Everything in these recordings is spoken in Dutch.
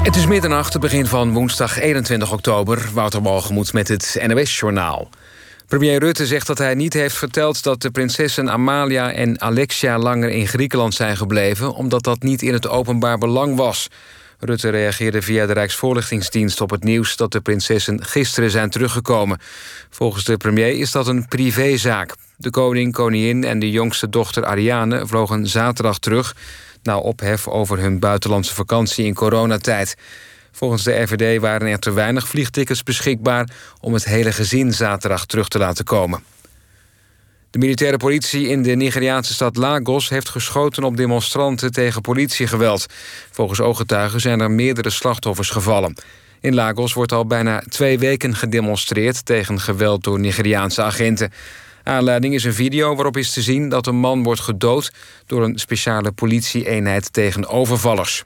Het is middernacht, begin van woensdag 21 oktober. Wouter Balgemoed met het NOS-journaal. Premier Rutte zegt dat hij niet heeft verteld dat de prinsessen Amalia en Alexia langer in Griekenland zijn gebleven, omdat dat niet in het openbaar belang was. Rutte reageerde via de Rijksvoorlichtingsdienst op het nieuws dat de prinsessen gisteren zijn teruggekomen. Volgens de premier is dat een privézaak. De koning, koningin en de jongste dochter Ariane vlogen zaterdag terug na ophef over hun buitenlandse vakantie in coronatijd. Volgens de RVD waren er te weinig vliegtickets beschikbaar om het hele gezin zaterdag terug te laten komen. De militaire politie in de Nigeriaanse stad Lagos heeft geschoten op demonstranten tegen politiegeweld. Volgens ooggetuigen zijn er meerdere slachtoffers gevallen. In Lagos wordt al bijna twee weken gedemonstreerd tegen geweld door Nigeriaanse agenten. Aanleiding is een video waarop is te zien dat een man wordt gedood door een speciale politieeenheid tegen overvallers.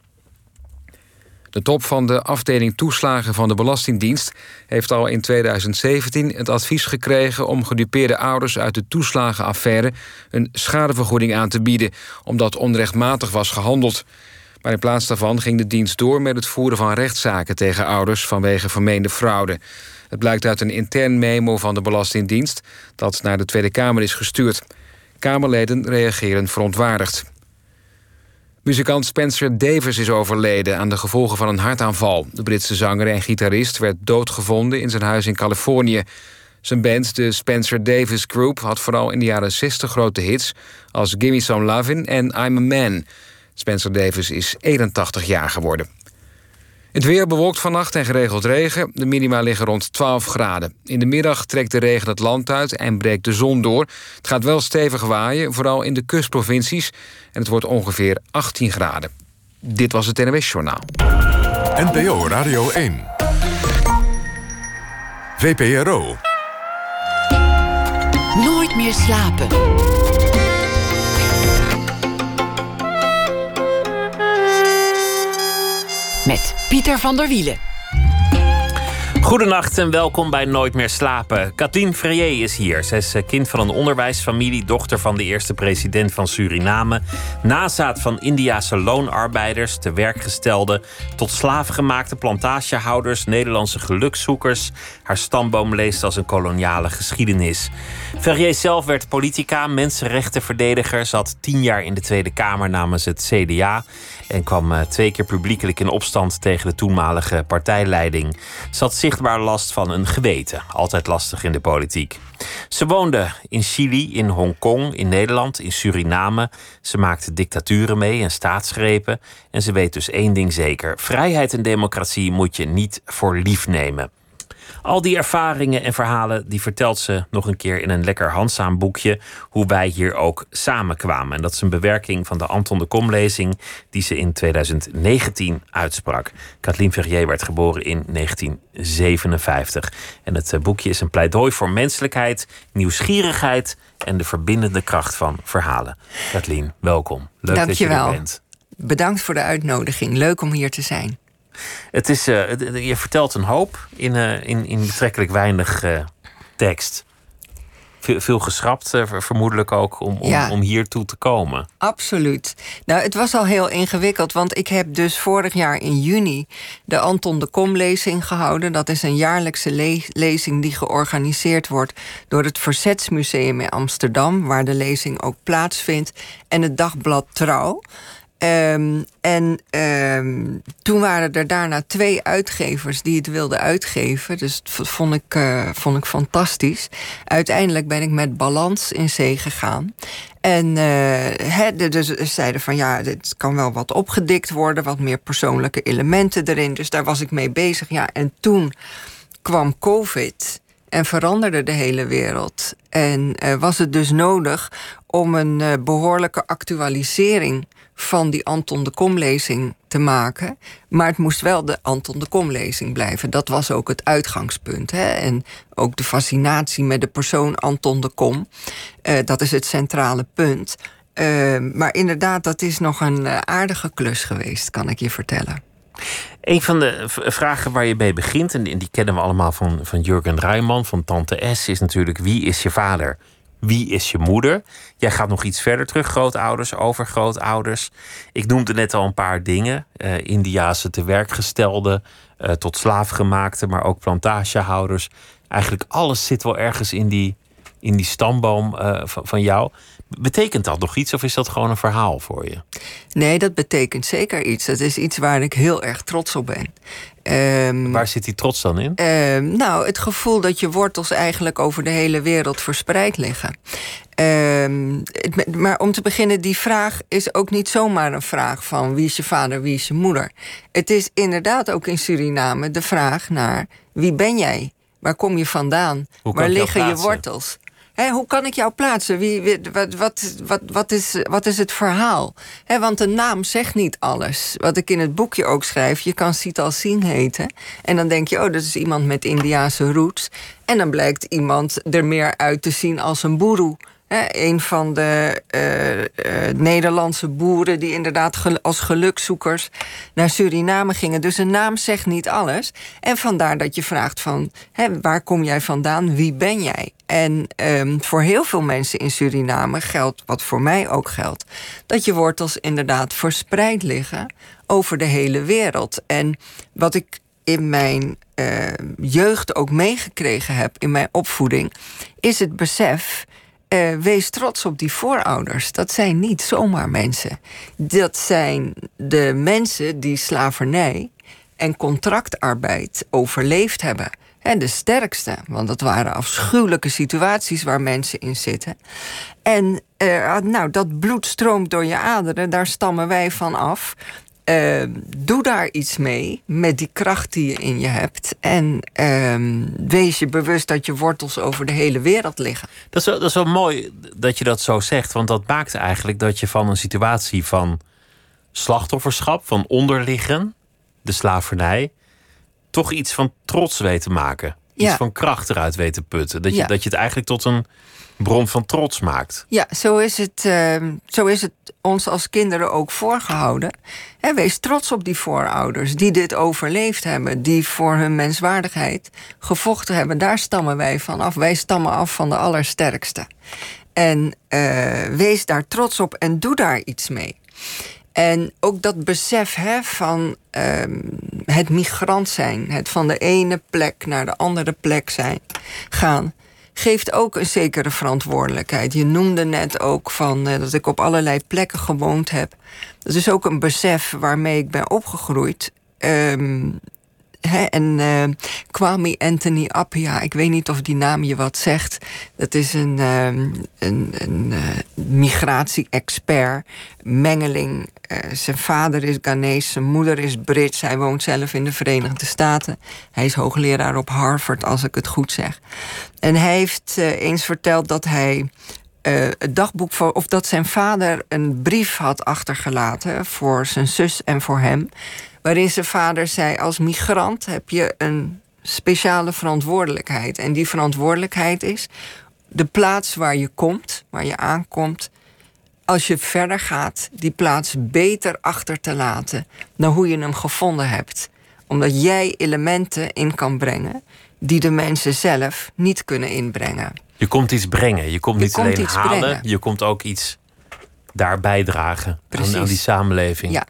De top van de afdeling toeslagen van de Belastingdienst heeft al in 2017 het advies gekregen om gedupeerde ouders uit de toeslagenaffaire een schadevergoeding aan te bieden, omdat onrechtmatig was gehandeld. Maar in plaats daarvan ging de dienst door met het voeren van rechtszaken tegen ouders vanwege vermeende fraude. Het blijkt uit een intern memo van de Belastingdienst dat naar de Tweede Kamer is gestuurd. Kamerleden reageren verontwaardigd. Muzikant Spencer Davis is overleden aan de gevolgen van een hartaanval. De Britse zanger en gitarist werd doodgevonden in zijn huis in Californië. Zijn band, de Spencer Davis Group, had vooral in de jaren 60 grote hits als Gimme Some Lovin' en I'm a Man. Spencer Davis is 81 jaar geworden. Het weer bewolkt vannacht en geregeld regen. De minima liggen rond 12 graden. In de middag trekt de regen het land uit en breekt de zon door. Het gaat wel stevig waaien, vooral in de kustprovincies. En het wordt ongeveer 18 graden. Dit was het NWS Journaal. NPO Radio 1. VPRO. Nooit meer slapen. Met Pieter van der Wielen. Goedenacht en welkom bij Nooit meer slapen. Kathleen Freyer is hier. Zij is eh, kind van een onderwijsfamilie, dochter van de eerste president van Suriname, nazaat van Indiase loonarbeiders, te werkgestelde, tot slavengemaakte plantagehouders, Nederlandse gelukszoekers. Haar stamboom leest als een koloniale geschiedenis. Ferrier zelf werd politica, mensenrechtenverdediger, zat tien jaar in de Tweede Kamer namens het CDA en kwam eh, twee keer publiekelijk in opstand tegen de toenmalige partijleiding. Ze had zichtbaar last van een geweten, altijd lastig in de politiek. Ze woonde in Chili, in Hongkong, in Nederland, in Suriname. Ze maakte dictaturen mee en staatsgrepen. En ze weet dus één ding zeker: vrijheid en democratie moet je niet voor lief nemen. Al die ervaringen en verhalen die vertelt ze nog een keer in een lekker handzaam boekje. Hoe wij hier ook samenkwamen. En dat is een bewerking van de Anton de Kom-lezing die ze in 2019 uitsprak. Kathleen Verrier werd geboren in 1957. En het eh, boekje is een pleidooi voor menselijkheid, nieuwsgierigheid en de verbindende kracht van verhalen. Kathleen, welkom. Leuk dat je er bent. Bedankt voor de uitnodiging. Leuk om hier te zijn. Het is, uh, je vertelt een hoop in, uh, in, in betrekkelijk weinig uh, tekst. Veel, veel geschrapt, vermoedelijk ook, om, om, ja. om hier toe te komen. Absoluut. Nou, het was al heel ingewikkeld, want ik heb dus vorig jaar in juni de Anton de Kom-lezing gehouden. Dat is een jaarlijkse le lezing die georganiseerd wordt door het Verzetsmuseum in Amsterdam, waar de lezing ook plaatsvindt, en het dagblad Trouw. Ehm, en ehm, toen waren er daarna twee uitgevers die het wilden uitgeven. Dus dat vond ik, uh, vond ik fantastisch. Uiteindelijk ben ik met Balans in zee gegaan. En uh, dus zeiden van ja, dit kan wel wat opgedikt worden, wat meer persoonlijke elementen erin. Dus daar was ik mee bezig. Ja, en toen kwam COVID en veranderde de hele wereld. En uh, was het dus nodig om een behoorlijke actualisering van die Anton de Kom-lezing te maken. Maar het moest wel de Anton de Kom-lezing blijven. Dat was ook het uitgangspunt. Hè? En ook de fascinatie met de persoon Anton de Kom. Uh, dat is het centrale punt. Uh, maar inderdaad, dat is nog een uh, aardige klus geweest, kan ik je vertellen. Een van de vragen waar je mee begint, en die kennen we allemaal van, van Jurgen Rijman, van Tante S, is natuurlijk: wie is je vader? Wie is je moeder? Jij gaat nog iets verder terug, grootouders, overgrootouders. Ik noemde net al een paar dingen. Uh, Indiaanse tewerkgestelde, uh, tot slaafgemaakte, maar ook plantagehouders. Eigenlijk alles zit wel ergens in die, in die stamboom uh, van, van jou. Betekent dat nog iets of is dat gewoon een verhaal voor je? Nee, dat betekent zeker iets. Dat is iets waar ik heel erg trots op ben. Um, waar zit die trots dan in? Um, nou, het gevoel dat je wortels eigenlijk over de hele wereld verspreid liggen. Um, het, maar om te beginnen, die vraag is ook niet zomaar een vraag van wie is je vader, wie is je moeder. Het is inderdaad ook in Suriname de vraag naar wie ben jij? Waar kom je vandaan? Waar liggen je wortels? Hoe kan ik jou plaatsen? Wie, wat, wat, wat, wat, is, wat is het verhaal? want de naam zegt niet alles. Wat ik in het boekje ook schrijf, je kan Sital Singh heten. En dan denk je, oh, dat is iemand met Indiaanse roots. En dan blijkt iemand er meer uit te zien als een boeroe een van de uh, uh, Nederlandse boeren die inderdaad als gelukzoekers naar Suriname gingen. Dus een naam zegt niet alles. En vandaar dat je vraagt van waar kom jij vandaan? Wie ben jij? En um, voor heel veel mensen in Suriname geldt, wat voor mij ook geldt, dat je wortels inderdaad verspreid liggen over de hele wereld. En wat ik in mijn uh, jeugd ook meegekregen heb in mijn opvoeding, is het besef uh, wees trots op die voorouders. Dat zijn niet zomaar mensen. Dat zijn de mensen die slavernij en contractarbeid overleefd hebben. En de sterkste, want dat waren afschuwelijke situaties waar mensen in zitten. En uh, nou, dat bloed stroomt door je aderen, daar stammen wij van af. Uh, doe daar iets mee met die kracht die je in je hebt. En uh, wees je bewust dat je wortels over de hele wereld liggen. Dat is, wel, dat is wel mooi dat je dat zo zegt. Want dat maakt eigenlijk dat je van een situatie van slachtofferschap, van onderliggen, de slavernij, toch iets van trots weet te maken. Iets van kracht eruit weet te putten. Dat je, ja. dat je het eigenlijk tot een bron van trots maakt. Ja, zo is het, uh, zo is het ons als kinderen ook voorgehouden. Wees trots op die voorouders die dit overleefd hebben, die voor hun menswaardigheid gevochten hebben. Daar stammen wij van af. Wij stammen af van de allersterkste. En uh, wees daar trots op en doe daar iets mee. En ook dat besef van uh, het migrant zijn, het van de ene plek naar de andere plek zijn, gaan geeft ook een zekere verantwoordelijkheid. Je noemde net ook van, uh, dat ik op allerlei plekken gewoond heb. Dat is ook een besef waarmee ik ben opgegroeid. Um, en uh, Kwame Anthony Appia, ik weet niet of die naam je wat zegt. Dat is een, uh, een, een uh, migratie-expert, mengeling. Zijn vader is Ghanese, zijn moeder is Brits. Hij woont zelf in de Verenigde Staten. Hij is hoogleraar op Harvard, als ik het goed zeg. En hij heeft eens verteld dat hij het dagboek voor, of dat zijn vader een brief had achtergelaten voor zijn zus en voor hem waarin zijn vader zei: als migrant heb je een speciale verantwoordelijkheid. En die verantwoordelijkheid is de plaats waar je komt, waar je aankomt. Als je verder gaat, die plaats beter achter te laten dan hoe je hem gevonden hebt. Omdat jij elementen in kan brengen die de mensen zelf niet kunnen inbrengen. Je komt iets brengen. Je komt niet alleen halen, brengen. je komt ook iets daar bijdragen aan, aan, die samenleving. Ja.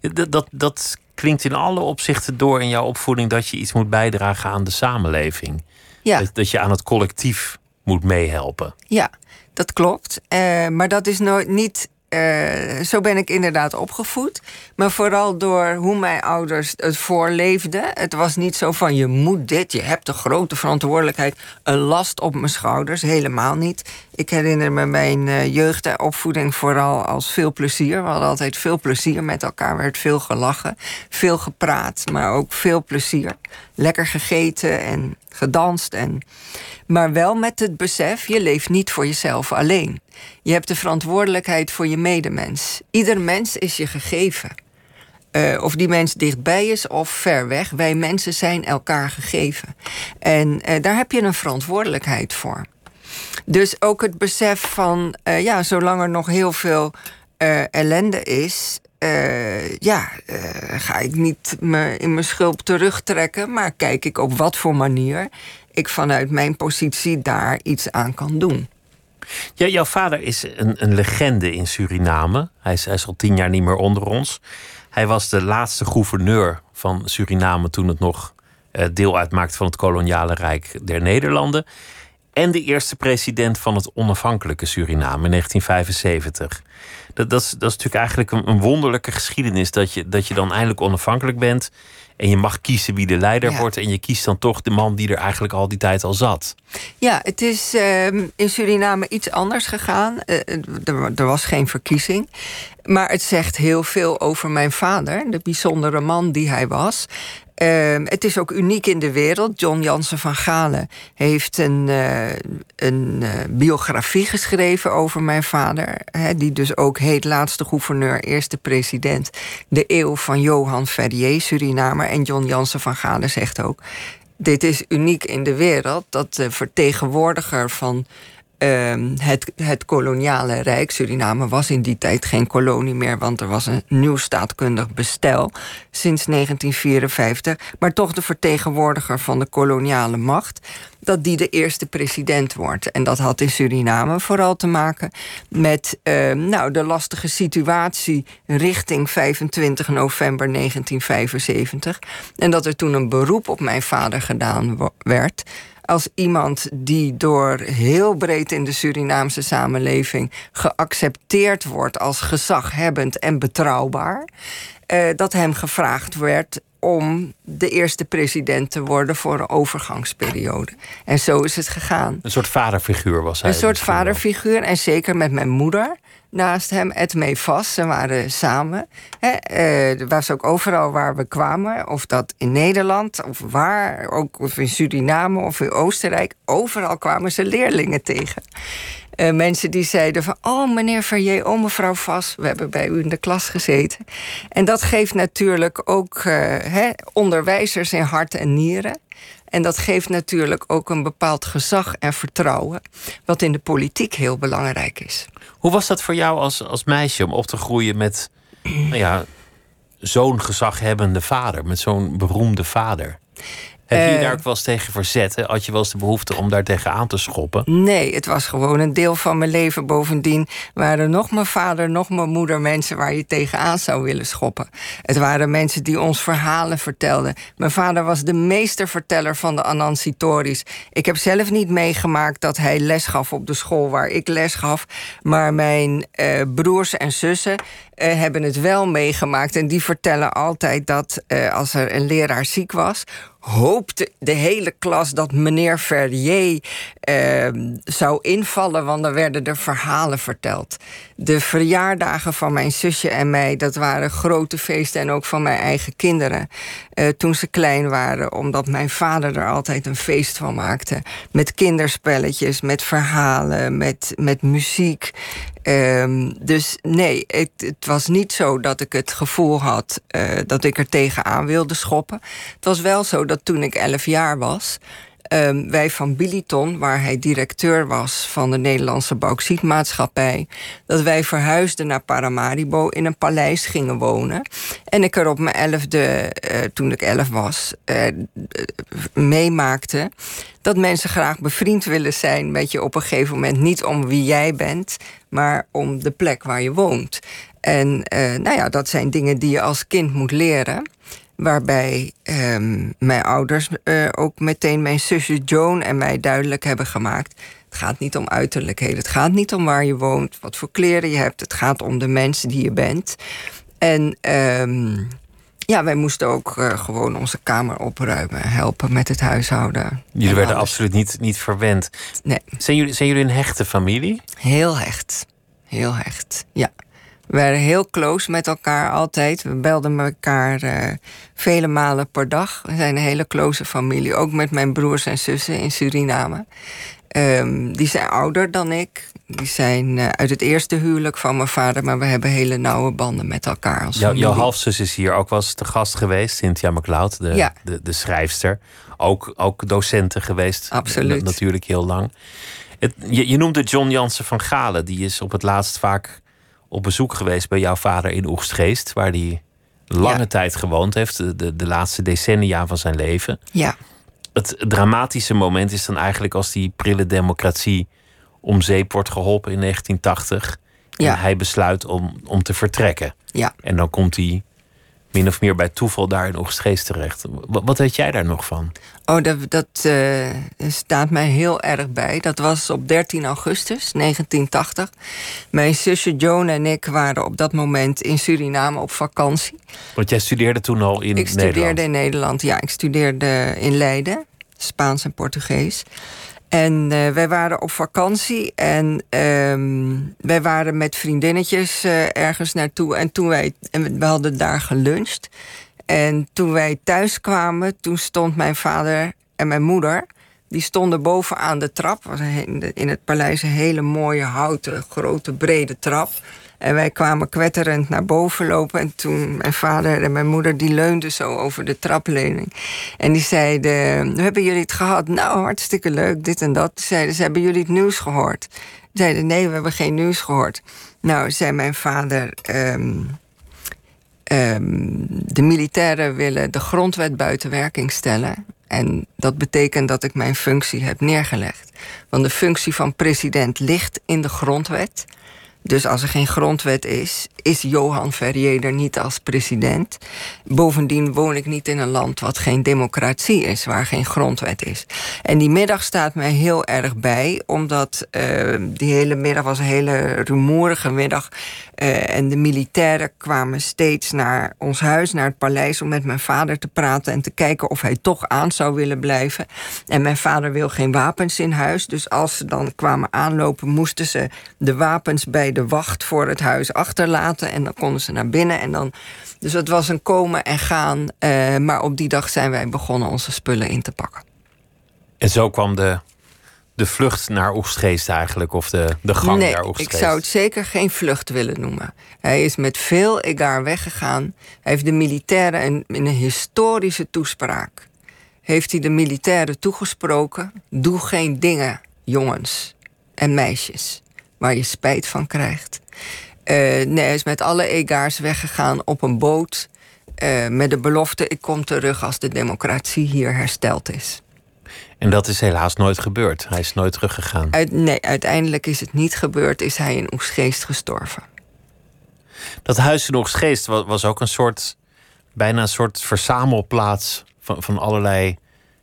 Dat, dat, dat klinkt in alle opzichten door in jouw opvoeding dat je iets moet bijdragen aan de samenleving. Ja. Dat, dat je aan het collectief moet meehelpen. Ja, dat klopt. Uh, maar dat is nooit niet uh, zo ben ik inderdaad opgevoed. Maar vooral door hoe mijn ouders het voorleefden. Het was niet zo van je moet dit, je hebt een grote verantwoordelijkheid, een last op mijn schouders. Helemaal niet. Ik herinner me mijn uh, jeugd en opvoeding vooral als veel plezier. We hadden altijd veel plezier met elkaar. Er werd veel gelachen, veel gepraat, maar ook veel plezier. Lekker gegeten en gedanst. En... Maar wel met het besef, je leeft niet voor jezelf alleen. Je hebt de verantwoordelijkheid voor je medemens. Ieder mens is je gegeven. Uh, of die mens dichtbij is of ver weg. Wij mensen zijn elkaar gegeven. En uh, daar heb je een verantwoordelijkheid voor. Dus ook het besef van, uh, ja, zolang er nog heel veel ellende is, uh, ja, uh, ga ik niet me in mijn schulp terugtrekken, maar kijk ik op wat voor manier ik vanuit mijn positie daar iets aan kan doen. Ja, jouw vader is een, een legende in Suriname. Hij is, hij is al tien jaar niet meer onder ons. Hij was de laatste gouverneur van Suriname toen het nog uh, deel uitmaakte van het koloniale rijk der Nederlanden. En de eerste president van het onafhankelijke Suriname in 1975. Dat, dat, is, dat is natuurlijk eigenlijk een, een, wonderlijke geschiedenis. Dat je, dat je dan eindelijk onafhankelijk bent. En je mag kiezen wie de leider wordt. En je kiest dan toch de man die er eigenlijk al die tijd al zat. Ja, het is uh, in Suriname iets anders gegaan. Uh, er, er, was geen verkiezing. Maar het zegt heel veel over mijn vader. De bijzondere man die hij was. Uh, het is ook uniek in de wereld. John Jansen van Galen heeft een, uh, een uh, biografie geschreven over mijn vader. Hè, die dus ook heet Laatste gouverneur, eerste president. De eeuw van Johan Ferrier, Surinamer. En John Jansen van Galen zegt ook... dit is uniek in de wereld dat de vertegenwoordiger van Ehm, het, het koloniale rijk. Suriname was in die tijd geen kolonie meer, want er was een nieuw staatkundig bestel sinds 1954. Maar toch de vertegenwoordiger van de koloniale macht, dat die de eerste president wordt. En dat had in Suriname vooral te maken met ehm, nou, de lastige situatie richting 25 november 1975. En dat er toen een beroep op mijn vader gedaan werd als iemand die door heel breed in de Surinaamse samenleving geaccepteerd wordt als gezaghebbend en betrouwbaar, eh, dat hem gevraagd werd om de eerste president te worden voor een overgangsperiode. En zo is het gegaan. Een soort vaderfiguur was hij. Een soort vaderfiguur en zeker met mijn moeder naast hem, Edmee vast. Ze waren samen. Hè. Uh, er was ook overal waar we kwamen, of dat in Nederland, of waar, ook of in Suriname of in Oostenrijk. Overal kwamen ze leerlingen tegen. Uh, mensen die zeiden van, oh meneer Verrier, oh mevrouw Vas, we hebben bij u in de klas gezeten. En dat geeft natuurlijk ook hè, onderwijzers in hart en nieren. En dat geeft natuurlijk ook een bepaald gezag en vertrouwen, wat in de politiek heel belangrijk is. Hoe was dat voor jou als, als meisje om op te groeien met nou ja, zo'n gezaghebbende vader, met zo'n beroemde vader? Heb je je daar ook wel eens tegen verzet? Had je wel eens de behoefte om daar tegen aan te schoppen? Nee, het was gewoon een deel van mijn leven. Bovendien waren nog mijn vader, nog mijn moeder mensen waar je tegenaan zou willen schoppen. Het waren mensen die ons verhalen vertelden. Mijn vader was de meesterverteller van de Anansi Tories. Ik heb zelf niet meegemaakt dat hij les gaf op de school waar ik les gaf. Maar mijn eh, broers en zussen uh, hebben het wel meegemaakt. En die vertellen altijd dat uh, als er een leraar ziek was, hoopte de hele klas dat meneer Verrier uh, zou invallen, want dan werden er verhalen verteld. De verjaardagen van mijn zusje en mij, dat waren grote feesten en ook van mijn eigen kinderen. Uh, toen ze klein waren, omdat mijn vader er altijd een feest van maakte. Met kinderspelletjes, met verhalen, met, met muziek. Um, dus nee, het, het, was niet zo dat ik het gevoel had uh, dat ik er tegenaan wilde schoppen. Het was wel zo dat toen ik elf jaar was, um, wij van Biliton, waar hij directeur was van de Nederlandse Bauxietmaatschappij, dat wij verhuisden naar Paramaribo in een paleis gingen wonen. En ik er op mijn elfde, uh, toen ik elf was, uh, meemaakte dat mensen graag bevriend willen zijn met je op een gegeven moment. Niet om wie jij bent, maar om de plek waar je woont. En uh, nou ja, dat zijn dingen die je als kind moet leren. Waarbij um, mijn ouders uh, ook meteen mijn zusje Joan en mij duidelijk hebben gemaakt. Het gaat niet om uiterlijkheden. Het gaat niet om waar je woont, wat voor kleren je hebt. Het gaat om de mensen die je bent. En um, ja, wij moesten ook uh, gewoon onze kamer opruimen, helpen met het huishouden. Jullie werden alles. absoluut niet, niet verwend. Nee. Zijn jullie, zijn jullie een hechte familie? Heel hecht. Heel hecht, ja. We waren heel close met elkaar altijd. We belden elkaar uh, vele malen per dag. We zijn een hele close familie. Ook met mijn broers en zussen in Suriname. Um, die zijn ouder dan ik. Die zijn uh, uit het eerste huwelijk van mijn vader, maar we hebben hele nauwe banden met elkaar. Als Jou, jouw halfzus is hier ook wel eens te gast geweest, Cynthia McLeod, de, ja. de, de, schrijfster. Ook, ook docenten geweest. Absoluut. Natuurlijk heel lang. Het, je, je noemde John Jansen van Galen. Die is op het laatst vaak op bezoek geweest bij jouw vader in Oegstgeest, waar hij lange ja. tijd gewoond heeft, de, de, de laatste decennia van zijn leven. Ja het dramatische moment is dan eigenlijk als die prille democratie om zeep wordt geholpen in 1980. En Ja. hij besluit om, om te vertrekken. Ja. En dan komt hij min of meer bij toeval daar in Oegstgeest terecht. Wat, wat weet jij daar nog van? Oh, dat, dat eh, staat mij heel erg bij. Dat was op 13 augustus 1980. Mijn zusje Joan en ik waren op dat moment in Suriname op vakantie. Want jij studeerde toen al in ik studeerde Nederland. in Nederland. Ja, ik studeerde in Leiden, Spaans en Portugees. En eh, wij waren op vakantie en ehm, wij waren met vriendinnetjes eh, ergens naartoe. En toen wij, en we- hadden daar geluncht. En toen wij thuis kwamen, toen stond mijn vader en mijn moeder... die stonden boven aan de trap. in het paleis een hele mooie houten, grote, brede trap. En wij kwamen kwetterend naar boven lopen. En toen mijn vader en mijn moeder, die leunden zo over de traplening. En die zeiden, hebben jullie het gehad? Nou, hartstikke leuk, dit en dat. Zeiden ze, hebben jullie het nieuws gehoord? Zeiden, nee, we hebben geen nieuws gehoord. Nou, zei mijn vader... ehm, Ehm, de militairen willen de grondwet buiten werking stellen. En dat betekent dat ik mijn functie heb neergelegd. Want de functie van president ligt in de grondwet. Dus als er geen grondwet is, is Johan Verrier er niet als president. Bovendien woon ik niet in een land wat geen democratie is, waar geen grondwet is. En die middag staat mij heel erg bij, omdat eh, die hele middag was een hele rumoerige middag. Eh, en de militairen kwamen steeds naar ons huis, naar het paleis, om met mijn vader te praten en te kijken of hij toch aan zou willen blijven. En mijn vader wil geen wapens in huis, dus als ze dan kwamen aanlopen, moesten ze de wapens bij de wacht voor het huis achterlaten en dan konden ze naar binnen. En dan, dus het was een komen en gaan, eh, maar op die dag zijn wij begonnen onze spullen in te pakken. En zo kwam de, de vlucht naar Oegstgeest eigenlijk, of de, de gang nee, naar ik Oegstgeest. zou het zeker geen vlucht willen noemen. Hij is met veel egaar weggegaan. Hij heeft de militairen in, in een historische toespraak... heeft hij de militairen toegesproken... doe geen dingen, jongens en meisjes, waar je spijt van krijgt. Eh, nee, hij is met alle egaars weggegaan op een boot... eh, met de belofte, ik kom terug als de democratie hier hersteld is. En dat is helaas nooit gebeurd. Hij is nooit teruggegaan. Uit, nee, uiteindelijk is het niet gebeurd, is hij in Oesgeest gestorven. Dat huis in Oegstgeest was, was ook een soort, bijna een soort verzamelplaats van, van allerlei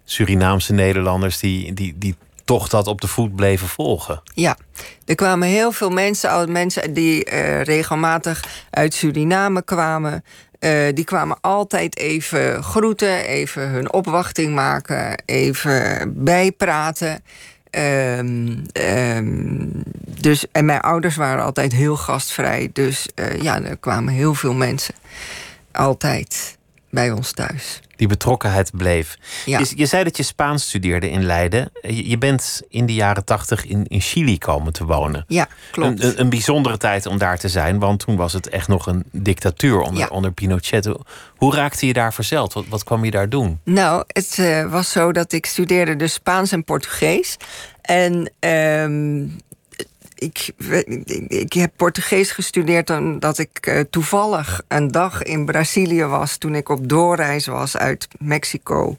Surinaamse Nederlanders die, die, die toch dat op de voet bleven volgen. Ja, er kwamen heel veel mensen, mensen die eh, regelmatig uit Suriname kwamen. Eh, die kwamen altijd even groeten, even hun opwachting maken, even bijpraten. Ehm, ehm, dus, en mijn ouders waren altijd heel gastvrij. Dus eh, ja, er kwamen heel veel mensen. Altijd bij ons thuis. Die betrokkenheid bleef. Ja. Je, je zei dat je Spaans studeerde in Leiden. Je, je bent in de jaren tachtig in, in Chili komen te wonen. Ja, klopt. Een, een, bijzondere tijd om daar te zijn, want toen was het echt nog een dictatuur onder, Ja. onder Pinochet. Hoe raakte je daar verzeld? Wat, wat kwam je daar doen? Nou, het eh, was zo dat ik studeerde dus Spaans en Portugees. En ehm, ik, ik, heb Portugees gestudeerd omdat ik eh, toevallig een dag in Brazilië was... toen ik op doorreis was uit Mexico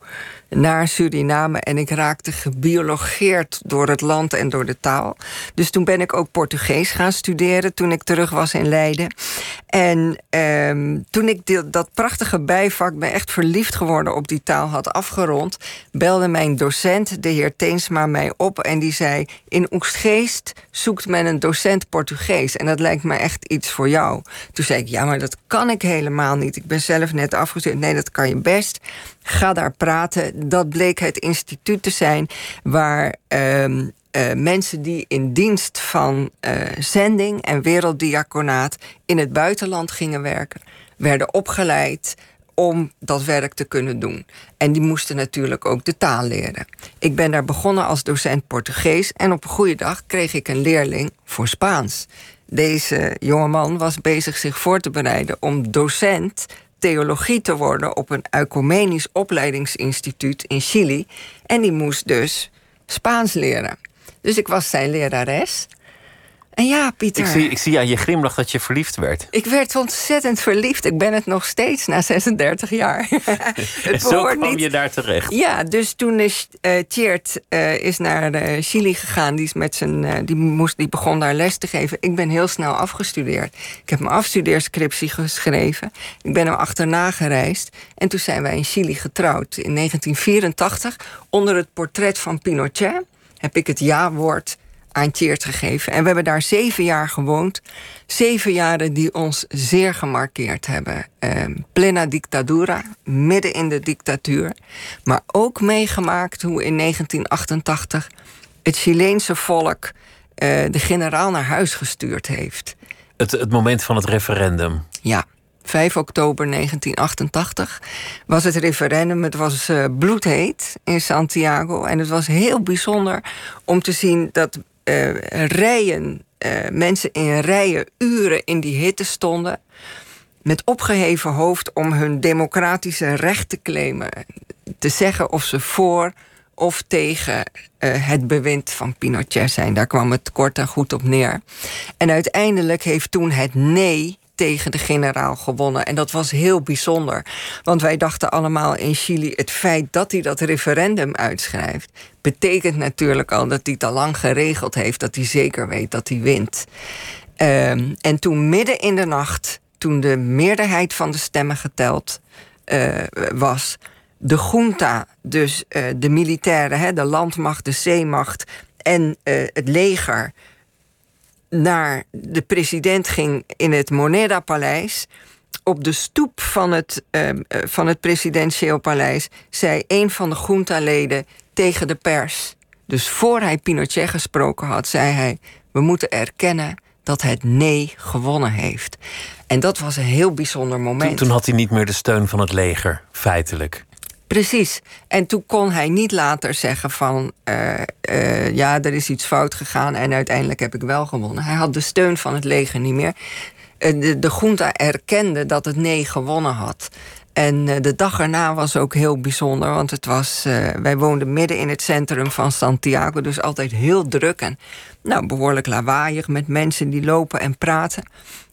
naar Suriname. En ik raakte gebiologeerd door het land en door de taal. Dus toen ben ik ook Portugees gaan studeren toen ik terug was in Leiden. En ehm, toen ik dat prachtige bijvak, ben echt verliefd geworden op die taal, had afgerond, belde mijn docent, de heer Teensma, mij op en die zei: In Oegstgeest zoekt men een docent Portugees. En dat lijkt me echt iets voor jou. Toen zei ik: Ja, maar dat kan ik helemaal niet. Ik ben zelf net afgestudeerd. Nee, dat kan je best. Ga daar praten. Dat bleek het instituut te zijn waar. ehm, eh, mensen die in dienst van eh, zending en werelddiaconaat in het buitenland gingen werken, werden opgeleid om dat werk te kunnen doen. En die moesten natuurlijk ook de taal leren. Ik ben daar begonnen als docent Portugees en op een goede dag kreeg ik een leerling voor Spaans. Deze jongeman was bezig zich voor te bereiden om docent theologie te worden op een ecumenisch opleidingsinstituut in Chili. En die moest dus Spaans leren. Dus ik was zijn lerares. En ja, Pieter. Ik zie, ik zie aan je glimlach dat je verliefd werd. Ik werd ontzettend verliefd. Ik ben het nog steeds na 36 jaar. het Zo kwam niet... je daar terecht. Ja, dus toen is uh, Tjeerd uh, is naar uh, Chili gegaan. Die, is met zijn, die, moest, die begon daar les te geven. Ik ben heel snel afgestudeerd. Ik heb mijn afstudeerscriptie geschreven. Ik ben hem achterna gereisd. En toen zijn wij in Chili getrouwd. In 1984, onder het portret van Pinochet... heb ik het ja-woord aan Tjeerd gegeven. En we hebben daar zeven jaar gewoond. Zeven jaren die ons zeer gemarkeerd hebben. Eh, plena dictadura, midden in de dictatuur. Maar ook meegemaakt hoe in 1988 het Chileense volk eh, de generaal naar huis gestuurd heeft. Het, het moment van het referendum. Ja. 5 oktober 1988 was het referendum. Het was uh, bloedheet in Santiago. En het was heel bijzonder om te zien dat uh, rijen, uh, mensen in rijen uren in die hitte stonden. Met opgeheven hoofd om hun democratische recht te claimen. Te zeggen of ze voor of tegen uh, het bewind van Pinochet zijn. Daar kwam het kort en goed op neer. En uiteindelijk heeft toen het nee tegen de generaal gewonnen. En dat was heel bijzonder. Want wij dachten allemaal in Chili... het feit dat hij dat referendum uitschrijft... betekent natuurlijk al dat hij het al lang geregeld heeft... dat hij zeker weet dat hij wint. Um, en toen midden in de nacht... toen de meerderheid van de stemmen geteld uh, was... de junta, dus uh, de militairen, de landmacht, de zeemacht... en uh, het leger naar de president ging in het Moneda-paleis. Op de stoep van het, uh, van het presidentieel paleis zei een van de junta-leden tegen de pers. Dus voor hij Pinochet gesproken had, zei hij: We moeten erkennen dat het nee gewonnen heeft. En dat was een heel bijzonder moment. Toen had hij niet meer de steun van het leger, feitelijk. Precies. En toen kon hij niet later zeggen van... Uh, uh, ja, er is iets fout gegaan en uiteindelijk heb ik wel gewonnen. Hij had de steun van het leger niet meer. Uh, de, de junta erkende dat het nee gewonnen had. En de dag erna was ook heel bijzonder, want het was, wij woonden midden in het centrum van Santiago, dus altijd heel druk en nou, behoorlijk lawaaiig met mensen die lopen en praten.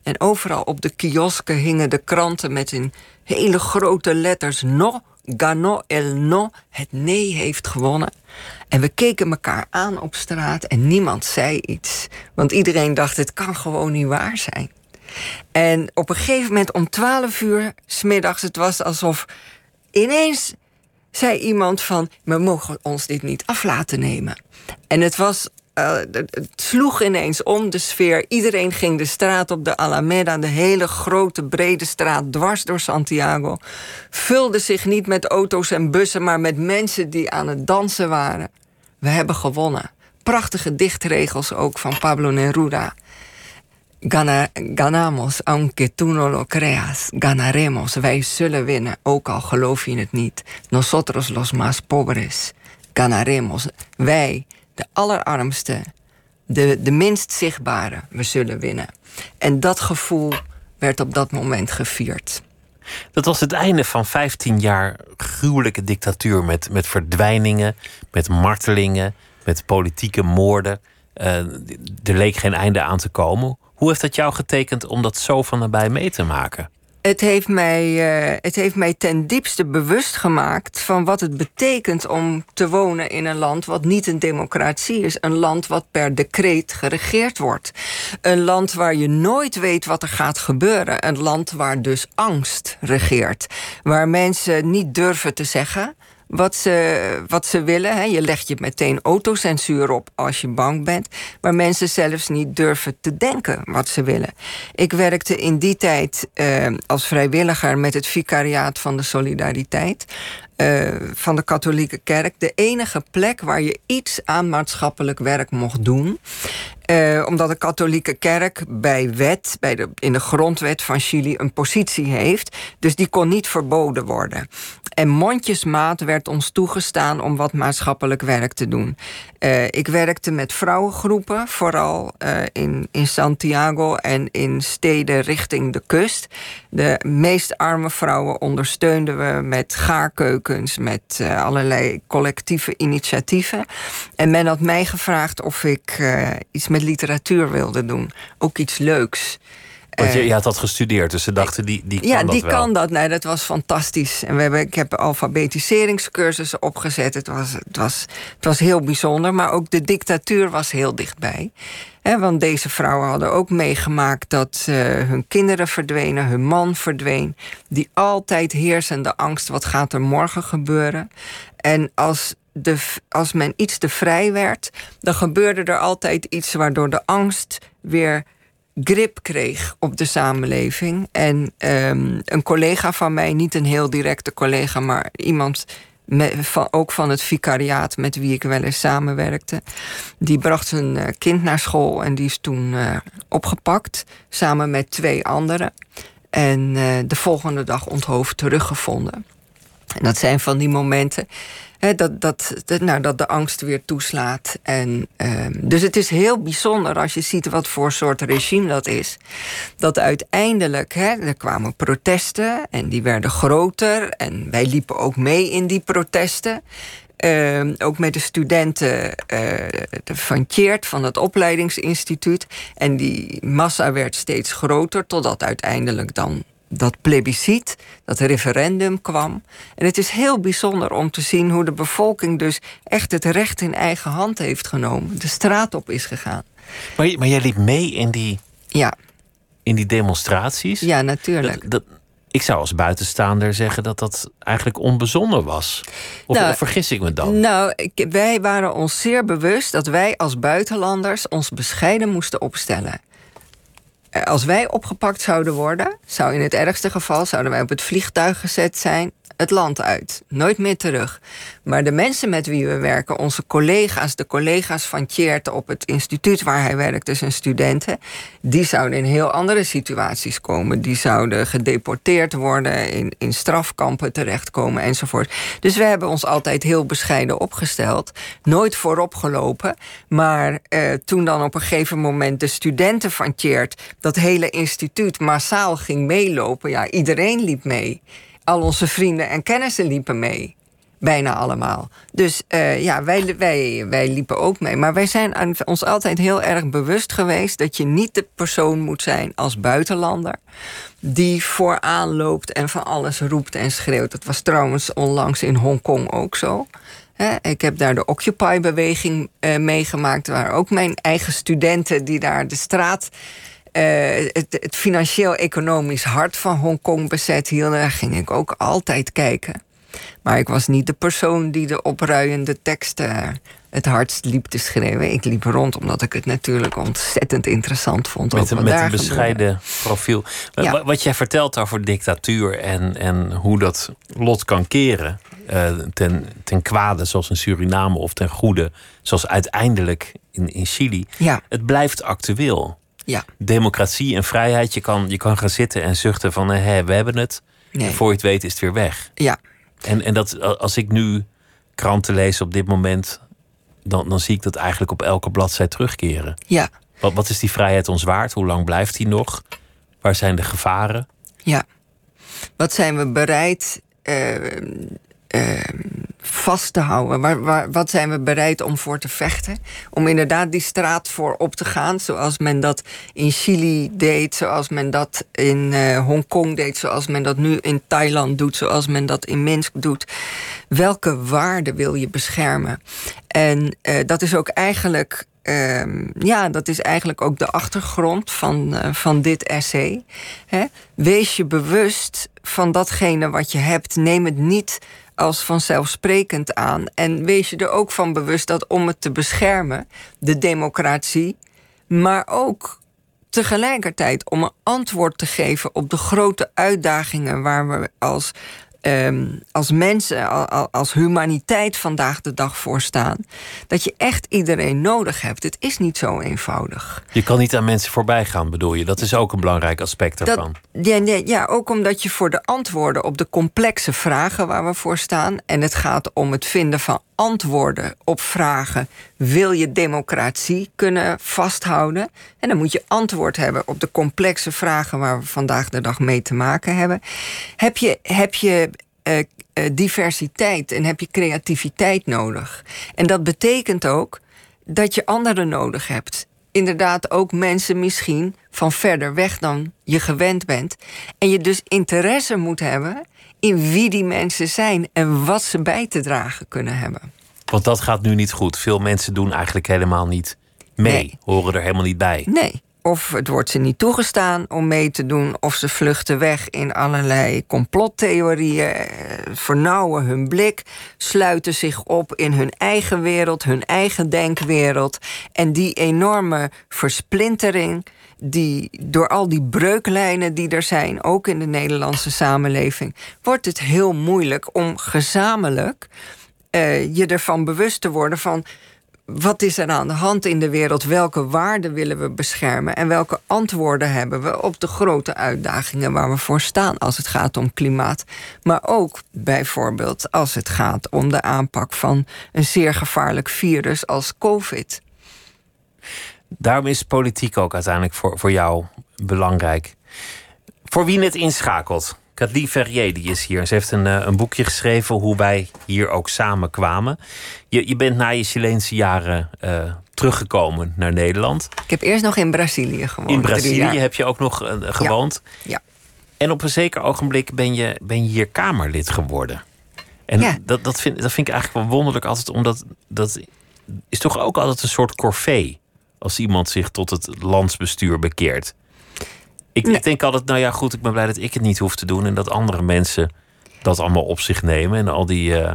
En overal op de kiosken hingen de kranten met in hele grote letters no Gano el no, het nee heeft gewonnen. En we keken elkaar aan op straat en niemand zei iets. Want iedereen dacht, het kan gewoon niet waar zijn. En op een gegeven moment om twaalf uur smiddags, het was alsof ineens zei iemand van, we mogen ons dit niet af laten nemen. En het was uh, het sloeg ineens om de sfeer. Iedereen ging de straat op de Alameda, de hele grote brede straat dwars door Santiago. Vulde zich niet met auto's en bussen, maar met mensen die aan het dansen waren. We hebben gewonnen. Prachtige dichtregels ook van Pablo Neruda. Gana, ganamos, aunque tú no lo creas. Ganaremos, wij zullen winnen, ook al geloof je het niet. Nosotros los más pobres. Ganaremos, wij de allerarmste, de, de minst zichtbare, we zullen winnen. En dat gevoel werd op dat moment gevierd. Dat was het einde van 15 jaar gruwelijke dictatuur met, met verdwijningen, met martelingen, met politieke moorden. Uh, er leek geen einde aan te komen. Hoe heeft dat jou getekend om dat zo van nabij mee te maken? Het heeft, mij, uh, het heeft mij ten diepste bewust gemaakt van wat het betekent om te wonen in een land wat niet een democratie is. Een land wat per decreet geregeerd wordt. Een land waar je nooit weet wat er gaat gebeuren. Een land waar dus angst regeert. Waar mensen niet durven te zeggen wat ze, wat ze willen. Hè. Je legt je meteen autocensuur op als je bang bent. Maar mensen zelfs niet durven te denken wat ze willen. Ik werkte in die tijd eh, als vrijwilliger met het vicariaat van de Solidariteit. Uh, van de katholieke kerk. De enige plek waar je iets aan maatschappelijk werk mocht doen. Uh, omdat de katholieke kerk bij wet, bij de, in de grondwet van Chili, een positie heeft. Dus die kon niet verboden worden. en mondjesmaat werd ons toegestaan om wat maatschappelijk werk te doen. Uh, ik werkte met vrouwengroepen, vooral uh, in, in Santiago en in steden richting de kust. De meest arme vrouwen ondersteunden we met gaarkeukens, met allerlei collectieve initiatieven. En men had mij gevraagd of ik iets literatuur wilde doen. Ook iets leuks. Want je, je, had dat gestudeerd, dus ze dachten die, die kan ja, dat die wel. kan dat. Nee, dat was fantastisch. En we hebben, ik heb alfabetiseringscursussen opgezet. Het was, het, was, het was heel bijzonder, maar ook de dictatuur was heel dichtbij. He, want deze vrouwen hadden ook meegemaakt dat uh, hun kinderen verdwenen, hun man verdween. Die altijd heersende angst, wat gaat er morgen gebeuren? En als de, als men iets te vrij werd, dan gebeurde er altijd iets waardoor de angst weer grip kreeg op de samenleving. En um, een collega van mij, niet een heel directe collega, maar iemand van, ook van het vicariaat met wie ik wel eens samenwerkte, die bracht zijn uh, kind naar school en die is toen uh, opgepakt samen met twee anderen. En uh, de volgende dag onthoofd teruggevonden. En dat zijn van die momenten Dat, dat, nou, dat de angst weer toeslaat. En, um, dus het is heel bijzonder als je ziet wat voor soort regime dat is. Dat uiteindelijk, he, er kwamen protesten en die werden groter. En wij liepen ook mee in die protesten. Uh, ook met de studenten uh, van Tjeerd, van het opleidingsinstituut. En die massa werd steeds groter, totdat uiteindelijk dan dat plebiscit, dat referendum kwam. En het is heel bijzonder om te zien hoe de bevolking dus echt het recht in eigen hand heeft genomen. De straat op is gegaan. Maar, maar jij liep mee in die, ja. in die demonstraties? Ja, natuurlijk. Dat, dat, ik zou als buitenstaander zeggen dat dat eigenlijk onbezonnen was. Of, Nou, of vergis ik me dan? Nou, ik- wij waren ons zeer bewust dat wij als buitenlanders ons bescheiden moesten opstellen. Eh, Als wij opgepakt zouden worden, zou in het ergste geval zouden wij op het vliegtuig gezet zijn, het land uit, nooit meer terug. Maar de mensen met wie we werken, onze collega's, de collega's van Tjeerd op het instituut waar hij werkt, dus zijn studenten, die zouden in heel andere situaties komen. Die zouden gedeporteerd worden, in, in strafkampen terechtkomen enzovoort. Dus we hebben ons altijd heel bescheiden opgesteld, nooit voorop gelopen. Maar eh, toen dan op een gegeven moment de studenten van Tjeerd, dat hele instituut massaal ging meelopen, ja, iedereen liep mee. Al onze vrienden en kennissen liepen mee. Bijna allemaal. Dus eh, ja, wij, wij, wij liepen ook mee. Maar wij zijn ons altijd heel erg bewust geweest dat je niet de persoon moet zijn als buitenlander. die vooraan loopt en van alles roept en schreeuwt. Dat was trouwens onlangs in Hongkong ook zo. Ik heb daar de Occupy-beweging eh, meegemaakt, waar ook mijn eigen studenten die daar de straat. Eh, het, het financieel-economisch hart van Hongkong bezet daar ging ik ook altijd kijken. Maar ik was niet de persoon die de opruiende teksten het hardst liep te schreeuwen. Ik liep rond omdat ik het natuurlijk ontzettend interessant vond. Met, een- met een bescheiden profiel. Ja. Wat jij vertelt over dictatuur en, en hoe dat lot kan keren. eh, ten, ten kwade, zoals in Suriname, of ten goede, zoals uiteindelijk in, in Chili. Ja, Het blijft actueel. Ja. Democratie en vrijheid, je kan, je kan gaan zitten en zuchten van eh, hè, we hebben het. Nee. En voor je het weet is het weer weg. Ja, En, en dat, als ik nu kranten lees op dit moment, dan, dan zie ik dat eigenlijk op elke bladzij terugkeren. ja, Wat, wat is die vrijheid ons waard? Hoe lang blijft die nog? Waar zijn de gevaren? ja. Wat zijn we bereid eh, eh, vast te houden? Waar, wat zijn we bereid om voor te vechten? Om inderdaad die straat voor op te gaan, zoals men dat in Chili deed, zoals men dat in eh, Hongkong deed, zoals men dat nu in Thailand doet, zoals men dat in Minsk doet. Welke waarden wil je beschermen? En eh, dat is ook eigenlijk. ehm, ja, dat is eigenlijk ook de achtergrond van, eh, van dit essay. Wees je bewust van datgene wat je hebt. Neem het niet als vanzelfsprekend aan. En wees je er ook van bewust dat om het te beschermen, de democratie, maar ook tegelijkertijd om een antwoord te geven op de grote uitdagingen waar we als ehm, als mensen, als humaniteit vandaag de dag voorstaan, dat je echt iedereen nodig hebt. Het is niet zo eenvoudig. Je kan niet aan mensen voorbij gaan, bedoel je? Dat is ook een belangrijk aspect daarvan. ja, nee, ja, ook omdat je voor de antwoorden op de complexe vragen waar we voor staan, en het gaat om het vinden van antwoorden op vragen. Wil je democratie kunnen vasthouden? En dan moet je antwoord hebben op de complexe vragen waar we vandaag de dag mee te maken hebben. Heb je, heb je uh, diversiteit en heb je creativiteit nodig? En dat betekent ook dat je anderen nodig hebt. Inderdaad, ook mensen misschien van verder weg dan je gewend bent. En je dus interesse moet hebben in wie die mensen zijn en wat ze bij te dragen kunnen hebben. Want dat gaat nu niet goed. Veel mensen doen eigenlijk helemaal niet mee, horen er helemaal niet bij. Nee. Of het wordt ze niet toegestaan om mee te doen, of ze vluchten weg in allerlei complottheorieën, eh, vernauwen hun blik, sluiten zich op in hun eigen wereld, hun eigen denkwereld. En die enorme versplintering, die, door al die breuklijnen die er zijn, ook in de Nederlandse samenleving, wordt het heel moeilijk om gezamenlijk uh, je ervan bewust te worden van wat is er aan de hand in de wereld? Welke waarden willen we beschermen? En welke antwoorden hebben we op de grote uitdagingen waar we voor staan als het gaat om klimaat? Maar ook bijvoorbeeld als het gaat om de aanpak van een zeer gevaarlijk virus als COVID. Daarom is politiek ook uiteindelijk voor, voor jou belangrijk. Voor wie het inschakelt, Kathleen Ferrier die is hier. Ze heeft een, eh, een boekje geschreven hoe wij hier ook samen kwamen. Je, je bent na je Chileense jaren uh, teruggekomen naar Nederland. Ik heb eerst nog in Brazilië gewoond. In Brazilië heb je ook nog uh, gewoond. Ja. ja. En op een zeker ogenblik ben je, ben je hier Kamerlid geworden. En ja. dat, dat, vind, dat vind ik eigenlijk wel wonderlijk altijd, omdat dat is toch ook altijd een soort corvée. Als iemand zich tot het landsbestuur bekeert. Ik, ik, denk altijd, nou ja, goed, ik ben blij dat ik het niet hoef te doen en dat andere mensen dat allemaal op zich nemen en al die uh,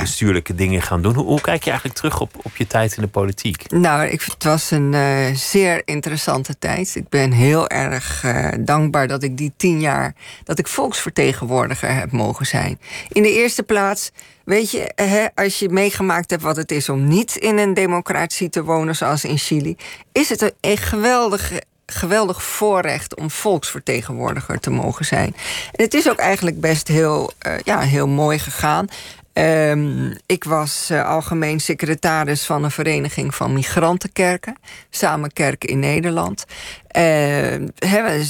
bestuurlijke dingen gaan doen. Hoe, hoe, kijk je eigenlijk terug op, op je tijd in de politiek? Nou, ik, het was een uh, zeer interessante tijd. Ik ben heel erg uh, dankbaar dat ik die tien jaar, dat ik volksvertegenwoordiger heb mogen zijn. In de eerste plaats Weet je, hè, als je meegemaakt hebt wat het is om niet in een democratie te wonen, zoals in Chili, is het een geweldige geweldig voorrecht om volksvertegenwoordiger te mogen zijn. En het is ook eigenlijk best heel, uh, ja, heel mooi gegaan. Um, ik was uh, algemeen secretaris van een vereniging van migrantenkerken, Samenkerken in Nederland. Uh, hebben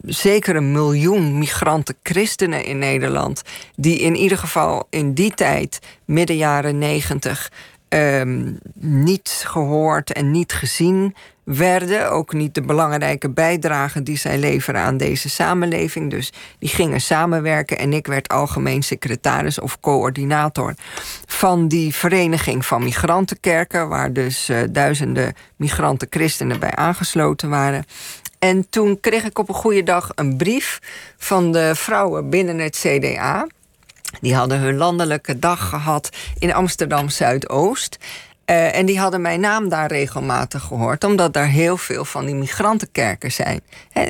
zeker een miljoen migranten christenen in Nederland, die in ieder geval in die tijd, midden jaren negentig, um, niet gehoord en niet gezien werden. Ook niet de belangrijke bijdrage die zij leveren aan deze samenleving. Dus die gingen samenwerken en ik werd algemeen secretaris of coördinator van die vereniging van migrantenkerken, waar dus uh, duizenden migranten-christenen bij aangesloten waren. En toen kreeg ik op een goede dag een brief van de vrouwen binnen het CDA. Die hadden hun landelijke dag gehad in Amsterdam Zuidoost. Uh, en die hadden mijn naam daar regelmatig gehoord, omdat daar heel veel van die migrantenkerken zijn.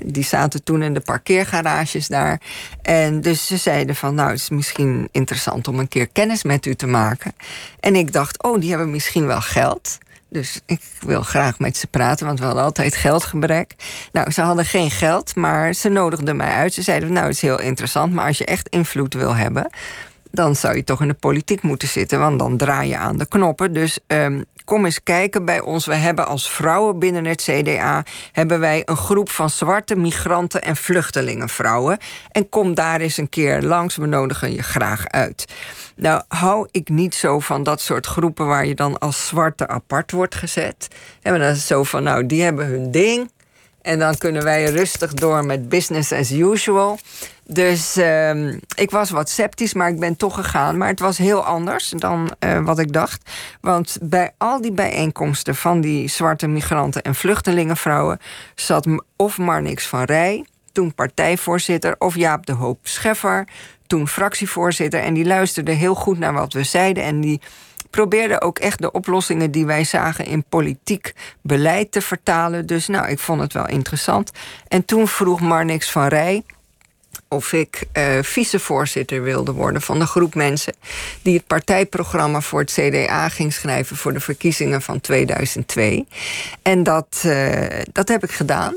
die zaten toen in de parkeergarages daar. En dus ze zeiden van, nou, het is misschien interessant om een keer kennis met u te maken. En ik dacht, oh, die hebben misschien wel geld. Dus ik wil graag met ze praten, want we hadden altijd geldgebrek. Nou, ze hadden geen geld, maar ze nodigden mij uit. Ze zeiden, nou, het is heel interessant, maar als je echt invloed wil hebben dan zou je toch in de politiek moeten zitten, want dan draai je aan de knoppen. Dus um, kom eens kijken bij ons. We hebben als vrouwen binnen het CDA hebben wij een groep van zwarte migranten en vluchtelingenvrouwen. En kom daar eens een keer langs. We nodigen je graag uit. Nou, hou ik niet zo van dat soort groepen waar je dan als zwarte apart wordt gezet. En dan is zo van, nou, die hebben hun ding. En dan kunnen wij rustig door met business as usual. Dus uh, ik was wat sceptisch, maar ik ben toch gegaan. Maar het was heel anders dan uh, wat ik dacht. Want bij al die bijeenkomsten van die zwarte migranten en vluchtelingenvrouwen zat of Marnix van Rij, toen partijvoorzitter, of Jaap de Hoop Scheffer, toen fractievoorzitter. En die luisterde heel goed naar wat we zeiden. En die probeerde ook echt de oplossingen die wij zagen in politiek beleid te vertalen. Dus nou, ik vond het wel interessant. En toen vroeg Marnix van Rij of ik uh, vicevoorzitter wilde worden van de groep mensen die het partijprogramma voor het CDA ging schrijven voor de verkiezingen van 2002. En dat, uh, dat heb ik gedaan.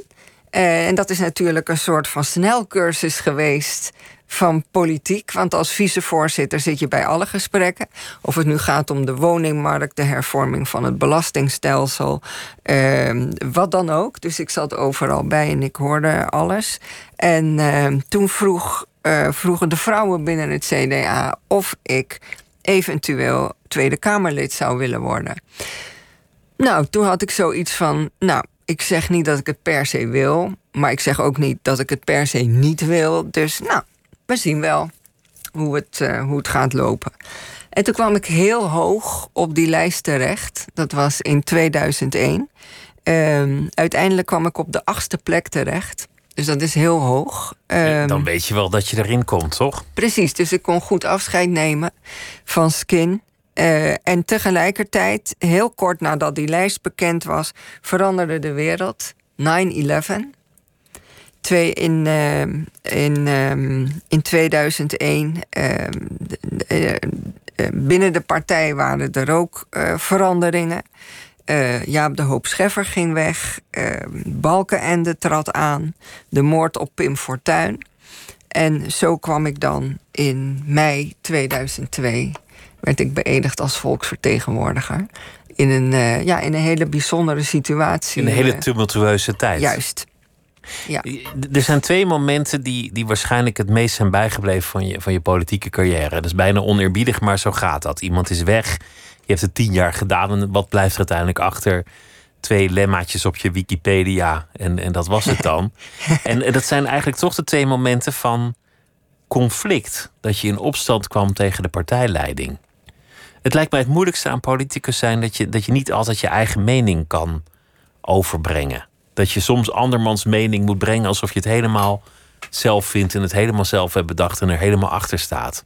Uh, en dat is natuurlijk een soort van snelcursus geweest van politiek. Want als vicevoorzitter zit je bij alle gesprekken. Of het nu gaat om de woningmarkt, de hervorming van het belastingstelsel, uh, wat dan ook. Dus ik zat overal bij en ik hoorde alles. En uh, toen vroeg, uh, vroegen de vrouwen binnen het CDA of ik eventueel Tweede Kamerlid zou willen worden. Nou, toen had ik zoiets van, nou, ik zeg niet dat ik het per se wil, maar ik zeg ook niet dat ik het per se niet wil. Dus nou, we zien wel hoe het, uh, hoe het gaat lopen. En toen kwam ik heel hoog op die lijst terecht. Dat was in 2001. Um, uiteindelijk kwam ik op de achtste plek terecht. Dus dat is heel hoog. Um, Dan weet je wel dat je erin komt, toch? Precies, dus ik kon goed afscheid nemen van Skin. Uh, en tegelijkertijd, heel kort nadat die lijst bekend was, veranderde de wereld. 9-11 twee in, uh, in, um, in 2001. Uh, uh, binnen de partij waren er ook eh, veranderingen. Jaap de Hoop Scheffer ging weg. Ehm, Balkenende trad aan. De moord op Pim Fortuyn. En zo kwam ik dan in mei 2002... werd ik beëdigd als volksvertegenwoordiger in een, uh, ja, in een hele bijzondere situatie. In een hele tumultueuze tijd. Juist. Ja. Er zijn twee momenten die, die waarschijnlijk het meest zijn bijgebleven van je, van je politieke carrière. Dat is bijna oneerbiedig, maar zo gaat dat. Iemand is weg, je hebt het tien jaar gedaan en wat blijft er uiteindelijk achter? Twee lemmaatjes op je Wikipedia en, en dat was het dan. en dat zijn eigenlijk toch de twee momenten van conflict. Dat je in opstand kwam tegen de partijleiding. Het lijkt mij het moeilijkste aan politicus zijn dat je, dat je niet altijd je eigen mening kan overbrengen dat je soms andermans mening moet brengen alsof je het helemaal zelf vindt en het helemaal zelf hebt bedacht en er helemaal achter staat.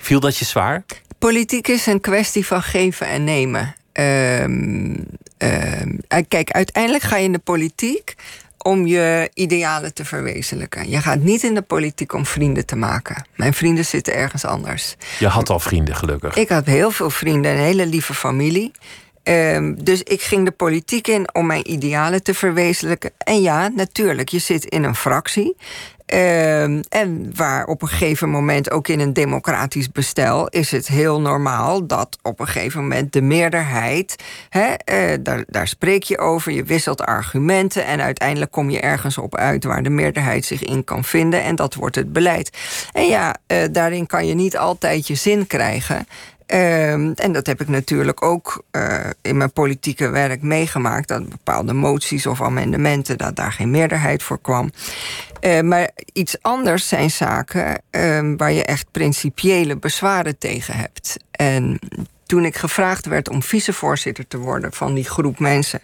Viel dat je zwaar? Politiek is een kwestie van geven en nemen. Um, uh, kijk, uiteindelijk ga je in de politiek om je idealen te verwezenlijken. Je gaat niet in de politiek om vrienden te maken. Mijn vrienden zitten ergens anders. Je had al vrienden, gelukkig. Ik had heel veel vrienden, een hele lieve familie. Um, dus ik ging de politiek in om mijn idealen te verwezenlijken. En ja, natuurlijk, je zit in een fractie. Um, en waar op een gegeven moment ook in een democratisch bestel is het heel normaal dat op een gegeven moment de meerderheid, uh, daar, daar spreek je over, je wisselt argumenten en uiteindelijk kom je ergens op uit waar de meerderheid zich in kan vinden en dat wordt het beleid. En ja, uh, daarin kan je niet altijd je zin krijgen. Um, en dat heb ik natuurlijk ook uh, in mijn politieke werk meegemaakt. Dat bepaalde moties of amendementen, dat daar geen meerderheid voor kwam. Uh, maar iets anders zijn zaken uh, waar je echt principiële bezwaren tegen hebt. En toen ik gevraagd werd om vicevoorzitter te worden van die groep mensen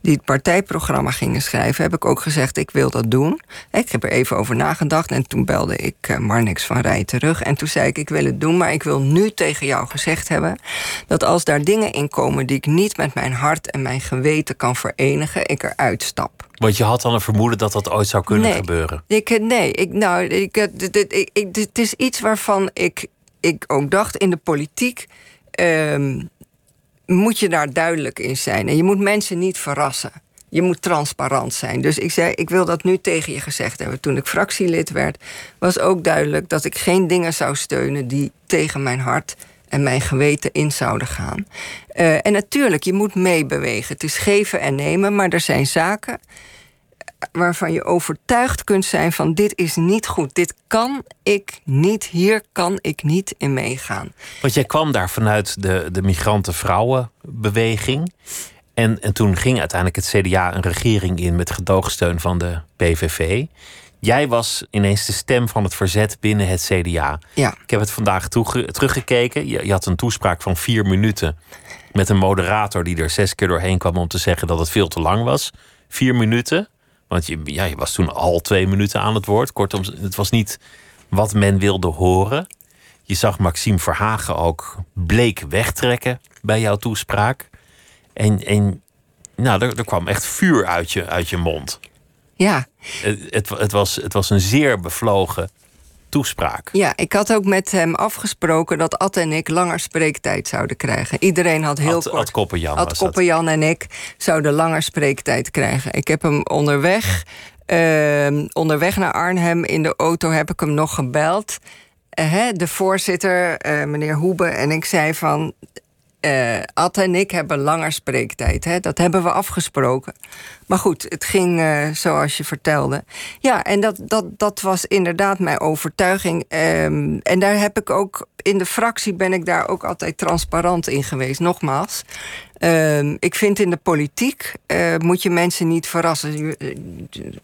die het partijprogramma gingen schrijven, heb ik ook gezegd: ik wil dat doen. Ik heb er even over nagedacht en toen belde ik eh, Marnix van Rij terug. En toen zei ik: ik wil het doen, maar ik wil nu tegen jou gezegd hebben dat als daar dingen in komen die ik niet met mijn hart en mijn geweten kan verenigen, ik eruit stap. Want je had dan een vermoeden dat dat ooit zou kunnen gebeuren? Ik, eh, nee, ik, nou, ik, ik, ik, het is iets waarvan ik, ik ook dacht in de politiek um, moet je daar duidelijk in zijn. En je moet mensen niet verrassen. Je moet transparant zijn. Dus ik zei, ik wil dat nu tegen je gezegd hebben. Toen ik fractielid werd, was ook duidelijk dat ik geen dingen zou steunen die tegen mijn hart en mijn geweten in zouden gaan. Uh, en natuurlijk, je moet meebewegen. Het is geven en nemen, maar er zijn zaken waarvan je overtuigd kunt zijn van dit is niet goed. Dit kan ik niet, hier kan ik niet in meegaan. Want jij kwam daar vanuit de, de migrantenvrouwenbeweging. En, en toen ging uiteindelijk het CDA een regering in met gedoogsteun van de PVV. Jij was ineens de stem van het verzet binnen het CDA. Ja. Ik heb het vandaag teruggekeken. Je, je had een toespraak van vier minuten. Met een moderator die er zes keer doorheen kwam om te zeggen dat het veel te lang was. Vier minuten. Want je, ja, je was toen al twee minuten aan het woord. Kortom, het was niet wat men wilde horen. Je zag Maxime Verhagen ook bleek wegtrekken bij jouw toespraak. En, en nou, er, er kwam echt vuur uit je, uit je mond. Ja. Het, het, het, was, het was een zeer bevlogen toespraak. Ja, ik had ook met hem afgesproken dat Ad en ik langer spreektijd zouden krijgen. Iedereen had heel Ad, kort... Ad Koppenjan Ad Koppenjan en ik zouden langer spreektijd krijgen. Ik heb hem onderweg, uh, onderweg naar Arnhem in de auto heb ik hem nog gebeld. Uh, hè, de voorzitter, uh, meneer Hoebe, en ik zei van... Uh, Ad en ik hebben langer spreektijd. Hè? Dat hebben we afgesproken. Maar goed, het ging uh, zoals je vertelde. Ja, en dat, dat, dat was inderdaad mijn overtuiging. Um, en daar heb ik ook in de fractie ben ik daar ook altijd transparant in geweest. Nogmaals. Um, ik vind in de politiek uh, moet je mensen niet verrassen.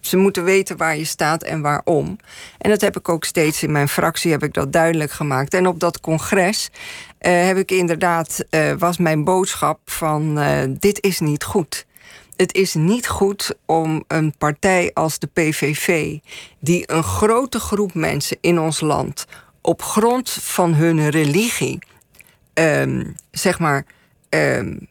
Ze moeten weten waar je staat en waarom. En dat heb ik ook steeds in mijn fractie heb ik dat duidelijk gemaakt. En op dat congres heb ik inderdaad was mijn boodschap van dit is niet goed. Het is niet goed om een partij als de PVV, die een grote groep mensen in ons land op grond van hun religie, um, zeg maar, um,